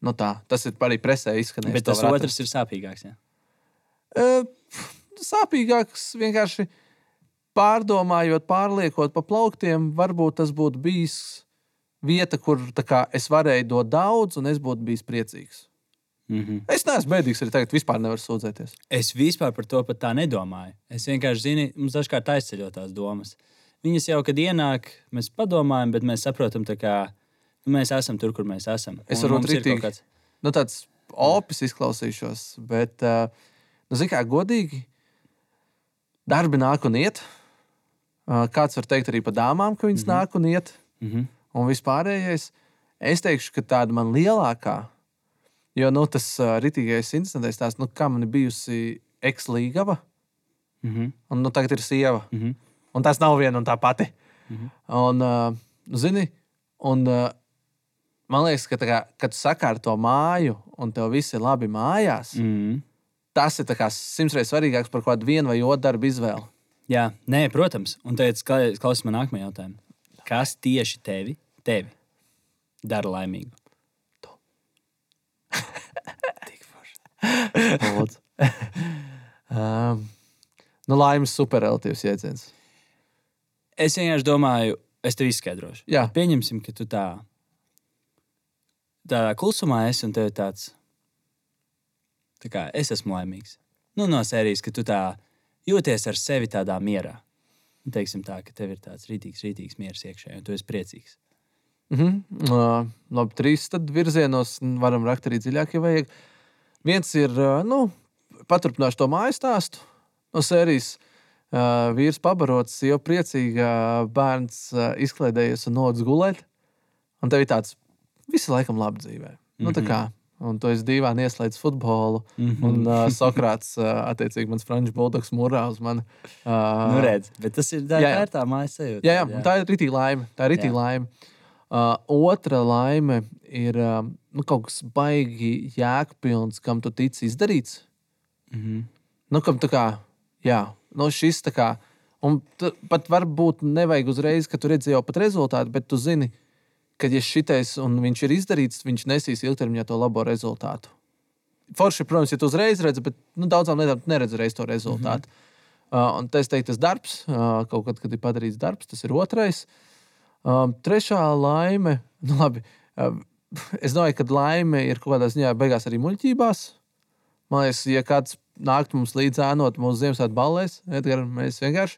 Nu tā, tas ir arī presē izskanējis. Bet tas otrs ir sāpīgāks. Ja? Uh, sāpīgāks vienkārši pārdomājot, pārliekot pa plauktiem, varbūt tas būtu bijis vieta, kur kā, es varēju dot daudz, un es būtu bijis priecīgs. Mm -hmm. Es neesmu bēdīgs, arī tagad vispār nevaru sūdzēties. Es vispār par to pat tā nedomāju. Es vienkārši zinu, mums dažkārt aizceļot tās domas. Viņas jau, kad ienāk, mēs padomājam, bet mēs saprotam, ka nu, mēs esam tur, kur mēs esam. Es varu rītīgi, kāds... nu, tāds opis izklausīšos, bet, uh, nu, zini, kā godīgi, darbi nāk un iet. Uh, kāds var teikt arī par dāmām, ka viņas mm -hmm. nāk un iet. Mm -hmm. Un vispārējais, es teikšu, ka tāda man lielākā Jo nu, tas uh, rītīgais incidents, tās, nu, kā man ir bijusi ekslīgava, mm -hmm. un nu, tagad ir sieva. Mm -hmm. Un tas nav viena un tā pati. Mm -hmm. Un, uh, zini, un, uh, man liekas, ka, kā, kad sakārto to māju, un tev viss ir labi mājās, mm -hmm. tas ir simts reizes svarīgāks par kādu vienu vai otru darbu izvēli. Jā, nē, protams. Un tagad klausies man nākamajā jautājumā. Kas tieši tevi, tevi dara laimīgu? Um, nu, laimes superrelatīvs jēdziens. Es vienkārši domāju, es tev izskaidrošu. Jā. Pieņemsim, ka tu tā tādā klusumā esi un tev ir tāds, tā kā es esmu laimīgs. Nu, no sērijas, ka tu tā jūties ar sevi tādā mierā. Teiksim tā, ka tev ir tāds rītīgs, rītīgs miers iekšā, un tu esi priecīgs. Mm -hmm. uh, labi, trīs virzienos varam rakt arī dziļāk, ja vajag. Viens ir, uh, nu, paturpināšu to mājas stāstu. no sērijas. Uh, vīrs pabarots, jau priecīga, bērns uh, izklaidējies un nodas gulēt. Un tev ir tāds visu laikam labi dzīvē. Mm -hmm. nu, tā kā, un tu esi dīvaini ieslēdz futbolu. Mm -hmm. Un uh, Sokrāts, uh, attiecīgi, mans franču buldogs mūrā uz mani. Uh, nu, redz, bet tas ir. Tā ir tā mājas sajūta. Jā, jā, jā. tā ir rītīga laime. Tā ir rītīga laime. Uh, otra laime ir uh, nu, kaut kas baigi jēgpilns, kam tu tici izdarīts. Mm -hmm. nu, kam tā kā, jā, nu, šis tā kā. Un pat varbūt nevajag uzreiz, ka tu redzi jau pat rezultātu, bet tu zini, ka ja šitais un viņš ir izdarīts, viņš nesīs ilgtermiņā to labo rezultātu. Forši, protams, ja tu uzreiz redzi, bet nu, daudzām lietām neredz uzreiz to rezultātu. Mm -hmm. uh, un tas teikt, tas darbs, uh, kaut kad, kad ir padarīts darbs, tas ir otrais. Um, trešā laime, [LAUGHS] nu labi, uh, [LAUGHS] es domāju, ka laime ir kaut kādā ziņā beigās arī muļķībās. Man liekas, ja kāds nākt mums līdzi ēnot mūsu Ziemassvētku ballēs. Edgars, mēs vienkārši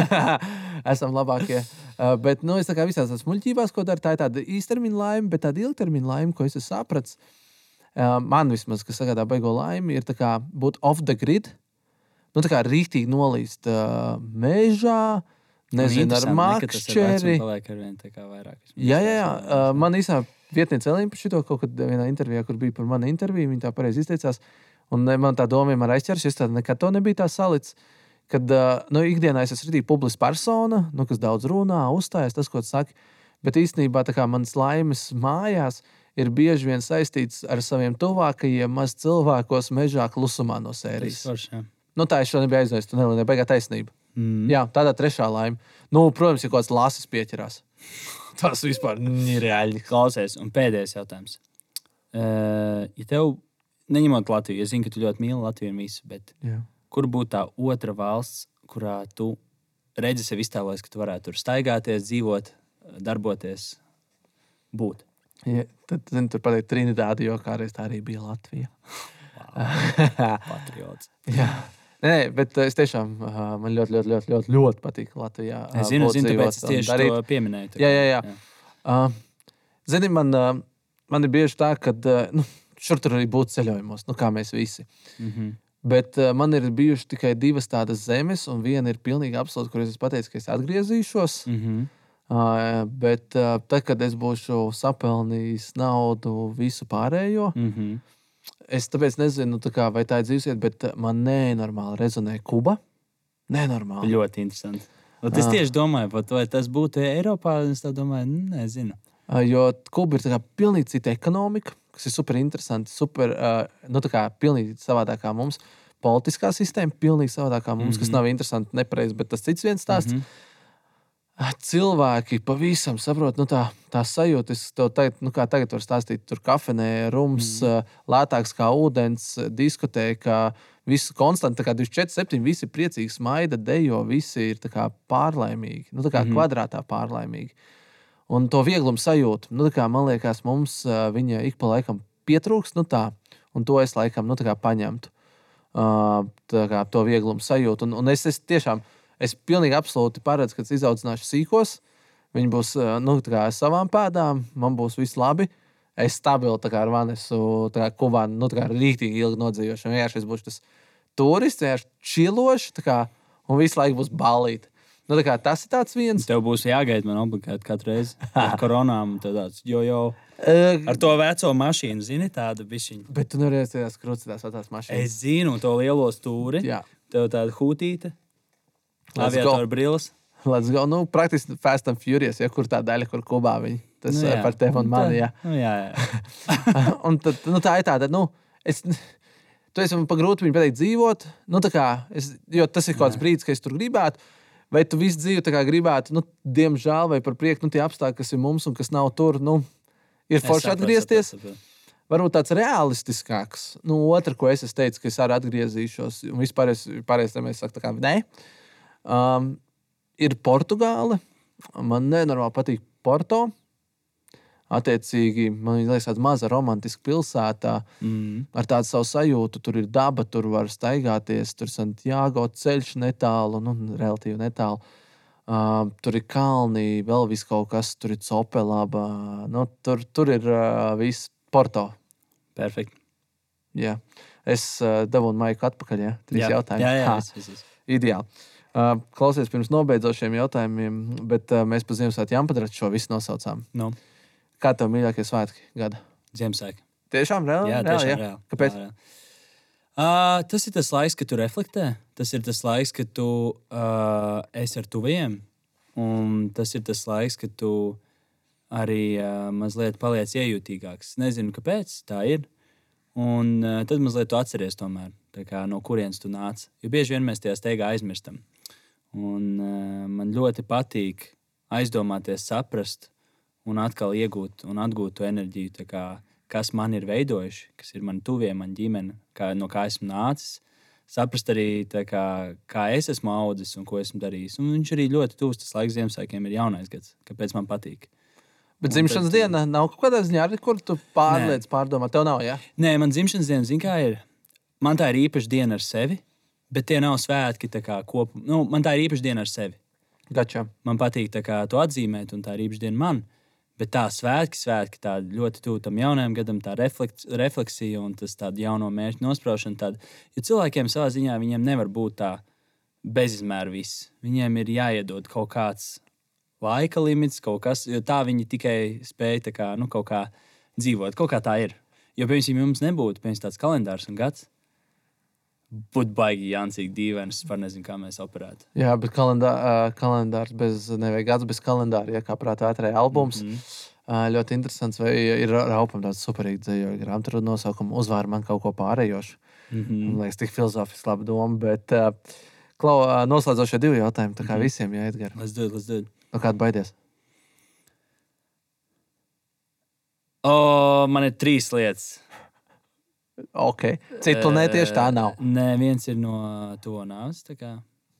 [LAUGHS] esam labākie. Uh, bet nu, es tā kā visās tās muļķībās, ko daru, tā ir tāda īstermiņa laime, bet tāda ilgtermiņa laime, ko es esmu sapratis. Uh, man vismaz, kas sagādā beigo laimi, ir kā, būt off the grid. Nu, tā kā rīktīgi nolīst uh, mežā, nezinu, ar makšķeri. Jā, jā, jā. Uh, man īstenībā vietniece Elīna par šo kaut kad vienā intervijā, kur bija par mani interviju, viņa tā pareizi izteicās. Un man tā doma vienmēr aizķers, es tādu nekad to nebiju tā salicis. Kad nu, ikdienā es esmu publiska persona, nu, kas daudz runā, uzstājas tas, ko saka. Bet īstenībā manas laimes mājās ir bieži vien saistīts ar saviem tuvākajiem maz cilvēkos mežā klusumā no sērijas. Varš, nu, tā es šo nebiju aizmirsis, tu nelēni, beigā taisnība. Mm. Jā, tādā trešā laime. Nu, protams, ja kaut kāds lasis pieķerās. [LAUGHS] Tas vispār ir reāli. Klausies, un pēdējais jautājums. Uh, ja tev neņemot Latviju, es zinu, ka tu ļoti mīli Latviju un visu, bet Jā. kur būtu tā otra valsts, kurā tu redzi sevi iztēlojies, ka tu varētu tur staigāties, dzīvot, darboties, būt? Ja, tad zin, tur pateikt Trinitāte, jo kādreiz tā arī bija Latvija. Patriots. [LAUGHS] Jā. Nē, bet es tiešām man ļoti, ļoti, ļoti, ļoti, ļoti patīk Latvijā. Es zinu, zinu tāpēc es tieši darīt. to pieminēju. Jā, jā, jā. jā. Uh, zini, man, uh, man ir bieži tā, ka uh, nu, šur tur arī būt ceļojumos, nu, kā mēs visi. Mm -hmm. Bet uh, man ir bijušas tikai divas tādas zemes, un viena ir pilnīgi absolūta, kur es pateicu, ka es atgriezīšos. Mm -hmm. Uh, bet uh, tad, kad es būšu sapelnījis naudu, visu pārējo, mm -hmm. Es tāpēc nezinu, tā kā, vai tā ir dzīvesvieta, bet man nenormāli rezonē Kuba. Nenormāli. Ļoti interesanti. Un es tieši domāju, pat, vai tas būtu Eiropā. Es domāju, nezinu. Uh, jo Kuba ir pilnīgi cita ekonomika kas ir super interesanti, super, uh, nu, tā kā pilnīgi savādāk kā mums. Politiskā sistēma pilnīgi savādāk kā mums, mm -hmm. kas mhm. nav interesanti, nepareizi, bet tas cits viens stāsts. Mm -hmm. Cilvēki pavisam saprot, nu, tā, tā sajūta, es tev tagad, nu, kā tagad varu stāstīt, tur kafejnē, rums, mm. lētāks kā ūdens, diskotēkā, viss konstanti, kā 24, 7, visi priecīgi smaida, dejo, visi ir pārlaimīgi, nu, kā mm kvadrātā pārlaimīgi. Un to vieglumu sajūtu. Nu, kā, man liekas, mums uh, viņa ik pa laikam pietrūkst, nu tā, un to es laikam nu, paņemtu. Uh, kā, to vieglumu sajūtu. Un, un es, es tiešām, es pilnīgi absolūti paredzu, ka es izaudzināšu sīkos. Viņi būs uh, nu, kā, savām pēdām, man būs viss labi. Es stabili kā, ar Vanesu, kā Kubānu, nu, kā rīktīgi ilgi nodzīvošu. Vienkārši es būšu tas turists, vienkārši čilošs, un visu laiku būs balīti. Nu, kā, tas ir viens. Tev būs jāgaida man obligāti katru reizi [LAUGHS] ar koronām. Tāds, jo jau ar to veco mašīnu, zini, tāda bišķiņa. Bet tu nereiz tajās krustās vecās mašīnās. Es zinu to lielo stūri. Jā. Tev tāda hūtīte, aviatoru brilles. Let's go. Nu, praktiski Fast and Furious, ja kur tā daļa, kur kubā viņi. Tas nu, jā. par tevi un mani. Jā, nu, jā. jā. [LAUGHS] un tad, nu, tā ir tāda, nu, es. Tu esi man pagrūti viņu pateikt, dzīvot. Nu, kā, es, jo tas ir kaut kāds brīdis, kad es tur gribētu. Vai tu visu dzīvi gribētu, nu, diemžēl, vai par prieku, nu, tie apstākļi, kas ir mums un kas nav tur, nu, ir forši atgriezties. Sapratu, sapratu. Varbūt tāds realistiskāks. Nu, otra, ko es, es teicu, ka es arī atgriezīšos, un vispār es pārējais, sakām, tā kā nē, um, ir Portugāle. Man nenormāli patīk Porto. Attiecīgi, man liekas, tāda maza romantiska pilsēta mm. ar tādu savu sajūtu. Tur ir daba, tur var staigāties, tur ir Santiago ceļš netālu, nu, relatīvi netālu. Uh, tur ir kalni, vēl viss kaut kas, tur ir cepelāba. Nu, tur, tur ir uh, viss Porto. Perfekti. Jā. Es uh, dabūju maiku atpakaļ. Jā, trīs jautājumi. Jā, jā, viss, viss. Ideāli. Uh, klausies pirms nobeidzošiem jautājumiem, bet uh, mēs pa Ziemassvētku jāmpadarīt šo visu nosaucām. Nu, Kā tev mīļākie svētki gada? Ziemassvētku. Tiešām reāli? Jā, reāli, tiešām jā? reāli. Kāpēc? Jā, reāli. Uh, tas ir tas laiks, kad tu reflektē. Tas ir tas laiks, kad tu uh, esi ar tuviem. Un tas ir tas laiks, kad tu arī uh, mazliet paliec iejūtīgāks. Nezinu, kāpēc tā ir. Un uh, tad mazliet tu atceries, tomēr, tā kā, no kurienes tu nāc. Jo bieži vien mēs tajā steigā aizmirstam. Un, uh, man ļoti patīk aizdomāties, saprast, un atkal iegūt un atgūt to enerģiju, kā, kas man ir veidojuši, kas ir mani tuvie, man ģimene, kā, no kā esmu nācis. Saprast arī, kā, kā es esmu audzis un ko esmu darījis. Un viņš arī ļoti tuvs tas laiks Ziemassvētkiem, ir jaunais gads, kāpēc man patīk. Bet dzimšanas tad- diena nav kaut kādā ziņā, kur tu pārliec, pārdomā. Tev nav, jā? Nē, man dzimšanas diena, zina, kā ir. Man tā ir īpaša diena ar sevi, bet tie nav svētki kopā. Nu, man tā ir īpaša diena ar sevi. Gačā. Man patīk kā to atzīmēt, un tā ir īpaša diena man. Bet tā svētki, svētki tā ļoti tuvu tam jaunajam gadam, tā refleks, refleksija un tas tādu jauno mērķu nospraušana. Tāda, jo cilvēkiem savā ziņā viņiem nevar būt tā bezizmēra viss. Viņiem ir jāiedod kaut kāds laika limits, kaut kas, jo tā viņi tikai spēja kā, nu, kaut kā dzīvot. Kaut kā tā ir. Jo, piemēram, ja mums nebūtu piemēram, tāds kalendārs un gads, būtu baigi jāncīgi dīvaini. Es nezinu, kā mēs operētu. Jā, bet kalendā, uh, kalendārs bez, nevajag gads bez kalendāra, ja kā prātā atrēja albums. Mm. -hmm. uh, ļoti interesants, vai ir raupam tāds superīgs dzējoļu grāmatu, tur nosaukumu uzvāra man kaut ko pārējošu. Mm -hmm. Man liekas, tik filozofiski laba doma, bet uh, klau, uh, noslēdzošie divi jautājumi, tā kā mm -hmm. visiem, ja Edgar, Let's do it, let's do it. no kāda baidies? O, man ir trīs lietas. Ok, citu planētu tieši tā nav. Eh, Nē, viens ir no to nāves,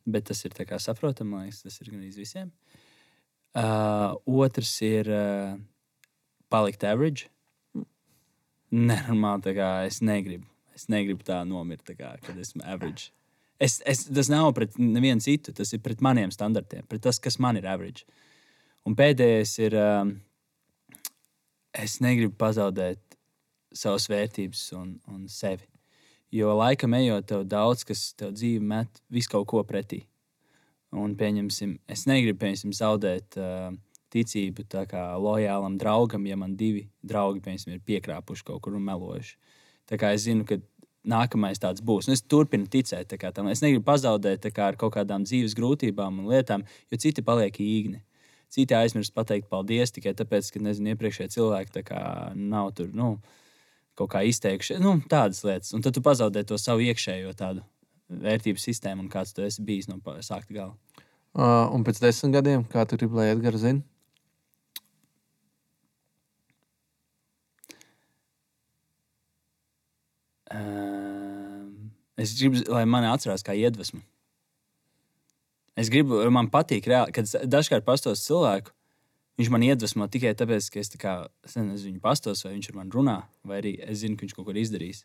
bet tas ir saprotami, man liekas, tas ir gan iz visiem. Uh, otrs ir uh, palikt average. Nenormāli, tā kā es negribu. Es negribu tā nomirt, tā kā, kad esmu average. Es, es, tas nav pret nevienu citu, tas ir pret maniem standartiem, pret tas, kas man ir average. Un pēdējais ir, um, es negribu pazaudēt savas vērtības un, un sevi. Jo laikam ejot, tev daudz kas tev dzīve met visu kaut ko pretī. Un, pieņemsim, es negribu pieņemsim, zaudēt uh, ticību lojālam draugam, ja man divi draugi pieņemsim, ir piekrāpuši kaut kur un melojuši. Tā kā es zinu, ka nākamais tāds būs. Un es turpinu ticēt kā tam. Es negribu pazaudēt kā, ar kaut kādām dzīves grūtībām un lietām, jo citi paliek īgni. Citi aizmirst pateikt paldies tikai tāpēc, ka nezinu, iepriekšējie cilvēki kā nav tur. Nu, kaut kā izteikši, nu, tādas lietas. Un tad tu pazaudē to savu iekšējo tādu vērtību sistēmu, un kāds tu esi bijis no sākta gala. Uh, un pēc desmit gadiem, kā tu gribi, lai Edgars zina? Um, es gribu, lai mani atcerās kā iedvesmu. Es gribu, man patīk, reāli, kad dažkārt pastos cilvēku. Viņš man iedvesmo tikai tāpēc, ka es, tā kā, es nezinu, viņu pastos, vai viņš ar mani runā, vai arī es zinu, ka viņš kaut ko ir izdarījis.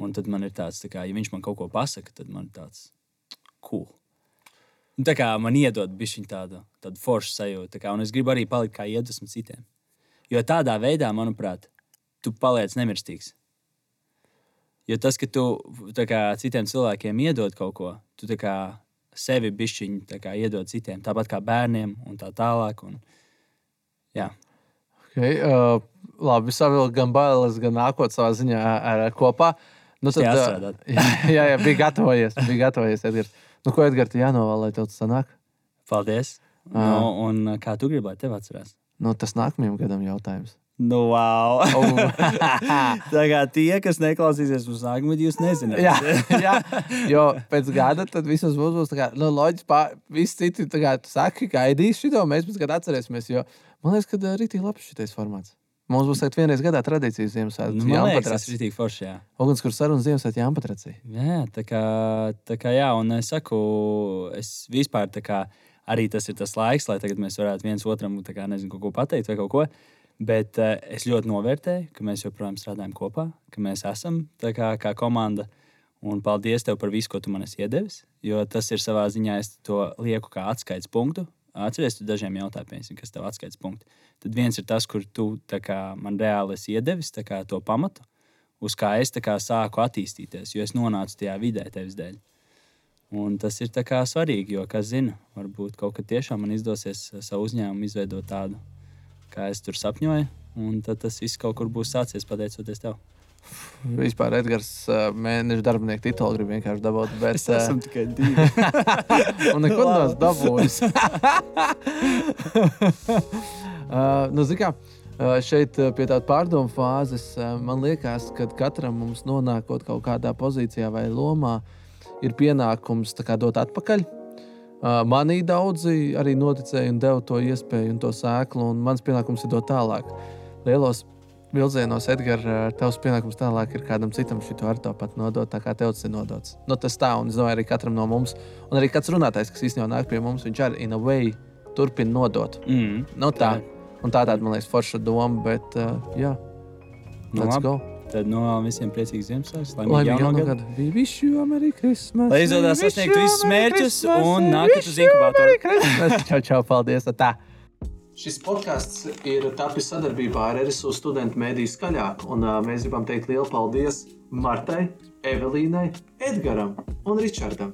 Un tad man ir tāds, tā kā, ja viņš man kaut ko pasaka, tad man ir tāds cool. Un tā kā man iedod bišķiņ tādu, tādu foršu sajūtu, tā kā, un es gribu arī palikt kā iedvesmu citiem. Jo tādā veidā, manuprāt, tu paliec nemirstīgs. Jo tas, ka tu kā, citiem cilvēkiem iedod kaut ko, tu kā, sevi bišķiņu kā, iedod citiem, tāpat kā bērniem un tā tālāk. Un, jā. Okay, uh, labi, savilkt gan bailes, gan nākotnē savā ziņā ar, ar kopā. Nu, tad, uh, [LAUGHS] jā, jā, bija gatavojies. Bija gatavojies Edgars. Nu, ko Edgars jānovēl, lai tev tas sanāk? Paldies! Ā. Nu, un uh, kā tu gribi, lai tev atcerās? Nu, tas nākamajam gadam jautājums. Nu, wow! Oh. [LAUGHS] tā kā tie, kas neklausīsies uz nākamo, jūs nezināt. jā, jā, jo pēc gada tad visos būs, būs tā kā, nu, loģiski, pār, visi citi, tā kā tu saki, gaidīs šito, mēs pēc gada atcerēsimies, jo man liekas, ka rītī labs šitais formāts. Mums būs tagad vienreiz gadā tradīcijas Ziemassvētku. Nu, liekas, tas ir tik forši. Jā. Ugunskura saruna Ziemassvētku jāmpatracī. Jā, tā kā, tā kā jā, un es saku, es vispār tā kā arī tas ir tas laiks, lai tagad mēs varētu viens otram tā kā, nezinu, kaut ko pateikt vai kaut ko. Bet uh, es ļoti novērtēju, ka mēs joprojām strādājam kopā, ka mēs esam kā, kā komanda. Un paldies tev par visu, ko tu man esi iedevis. Jo tas ir savā ziņā, es to lieku kā atskaites punktu. Atceries, tu dažiem jautājumiem, kas tev atskaites punkti. Tad viens ir tas, kur tu kā, man reāli esi iedevis kā, to pamatu. uz kā es kā sāku attīstīties, jo es nonācu tajā vidē tevis dēļ. Un tas ir kā svarīgi, jo, kas zina, varbūt kaut kad tiešām man izdosies savu uzņēmumu izveidot tādu, kā es tur sapņoju, un tad tas viss kaut kur būs sācies pateicoties tev. Vispār Edgars mēneša darbinieku titulu grib vienkārši dabūt. [LAUGHS] Bet, Es esmu tikai divi. [LAUGHS] un neko nav dabūjis. [LAUGHS] uh, nu, zini kā, uh, šeit pie tādas pārdomu fāzes man liekas, ka katram mums nonākot kaut kādā pozīcijā vai lomā, ir pienākums kā, dot atpakaļ. Manī daudzi arī noticēja un deva to iespēju un to sēklu, un mans pienākums ir dot tālāk. Lielos vilcienos, Edgars, tavs pienākums tālāk ir kādam citam šo ar to pat nodot, tā kā tev tas ir nodots. Nu, tas tā, un es domāju, arī katram no mums, un arī kāds runātājs, kas īstenībā nāk pie mums, viņš arī in a way turpina nodot. Mm. Nu, tā. Un tā tāda, man liekas, forša doma, bet uh, jā, Nu, let's labi. go. Tad no visiem priecīgs Ziemassvētku, lai Lai mēs jau jaunu no gadu. gada bija visu Merry Christmas. Lai izdodas sasniegt visus mērķus un nākat uz inkubatoru. [LAUGHS] Čau, čau, paldies! Tā. Šis podkāsts ir tapis sadarbībā ar RSU studentu mēdīju skaļāk, un uh, mēs gribam teikt lielu paldies Martai, Evelīnai, Edgaram un Ričardam.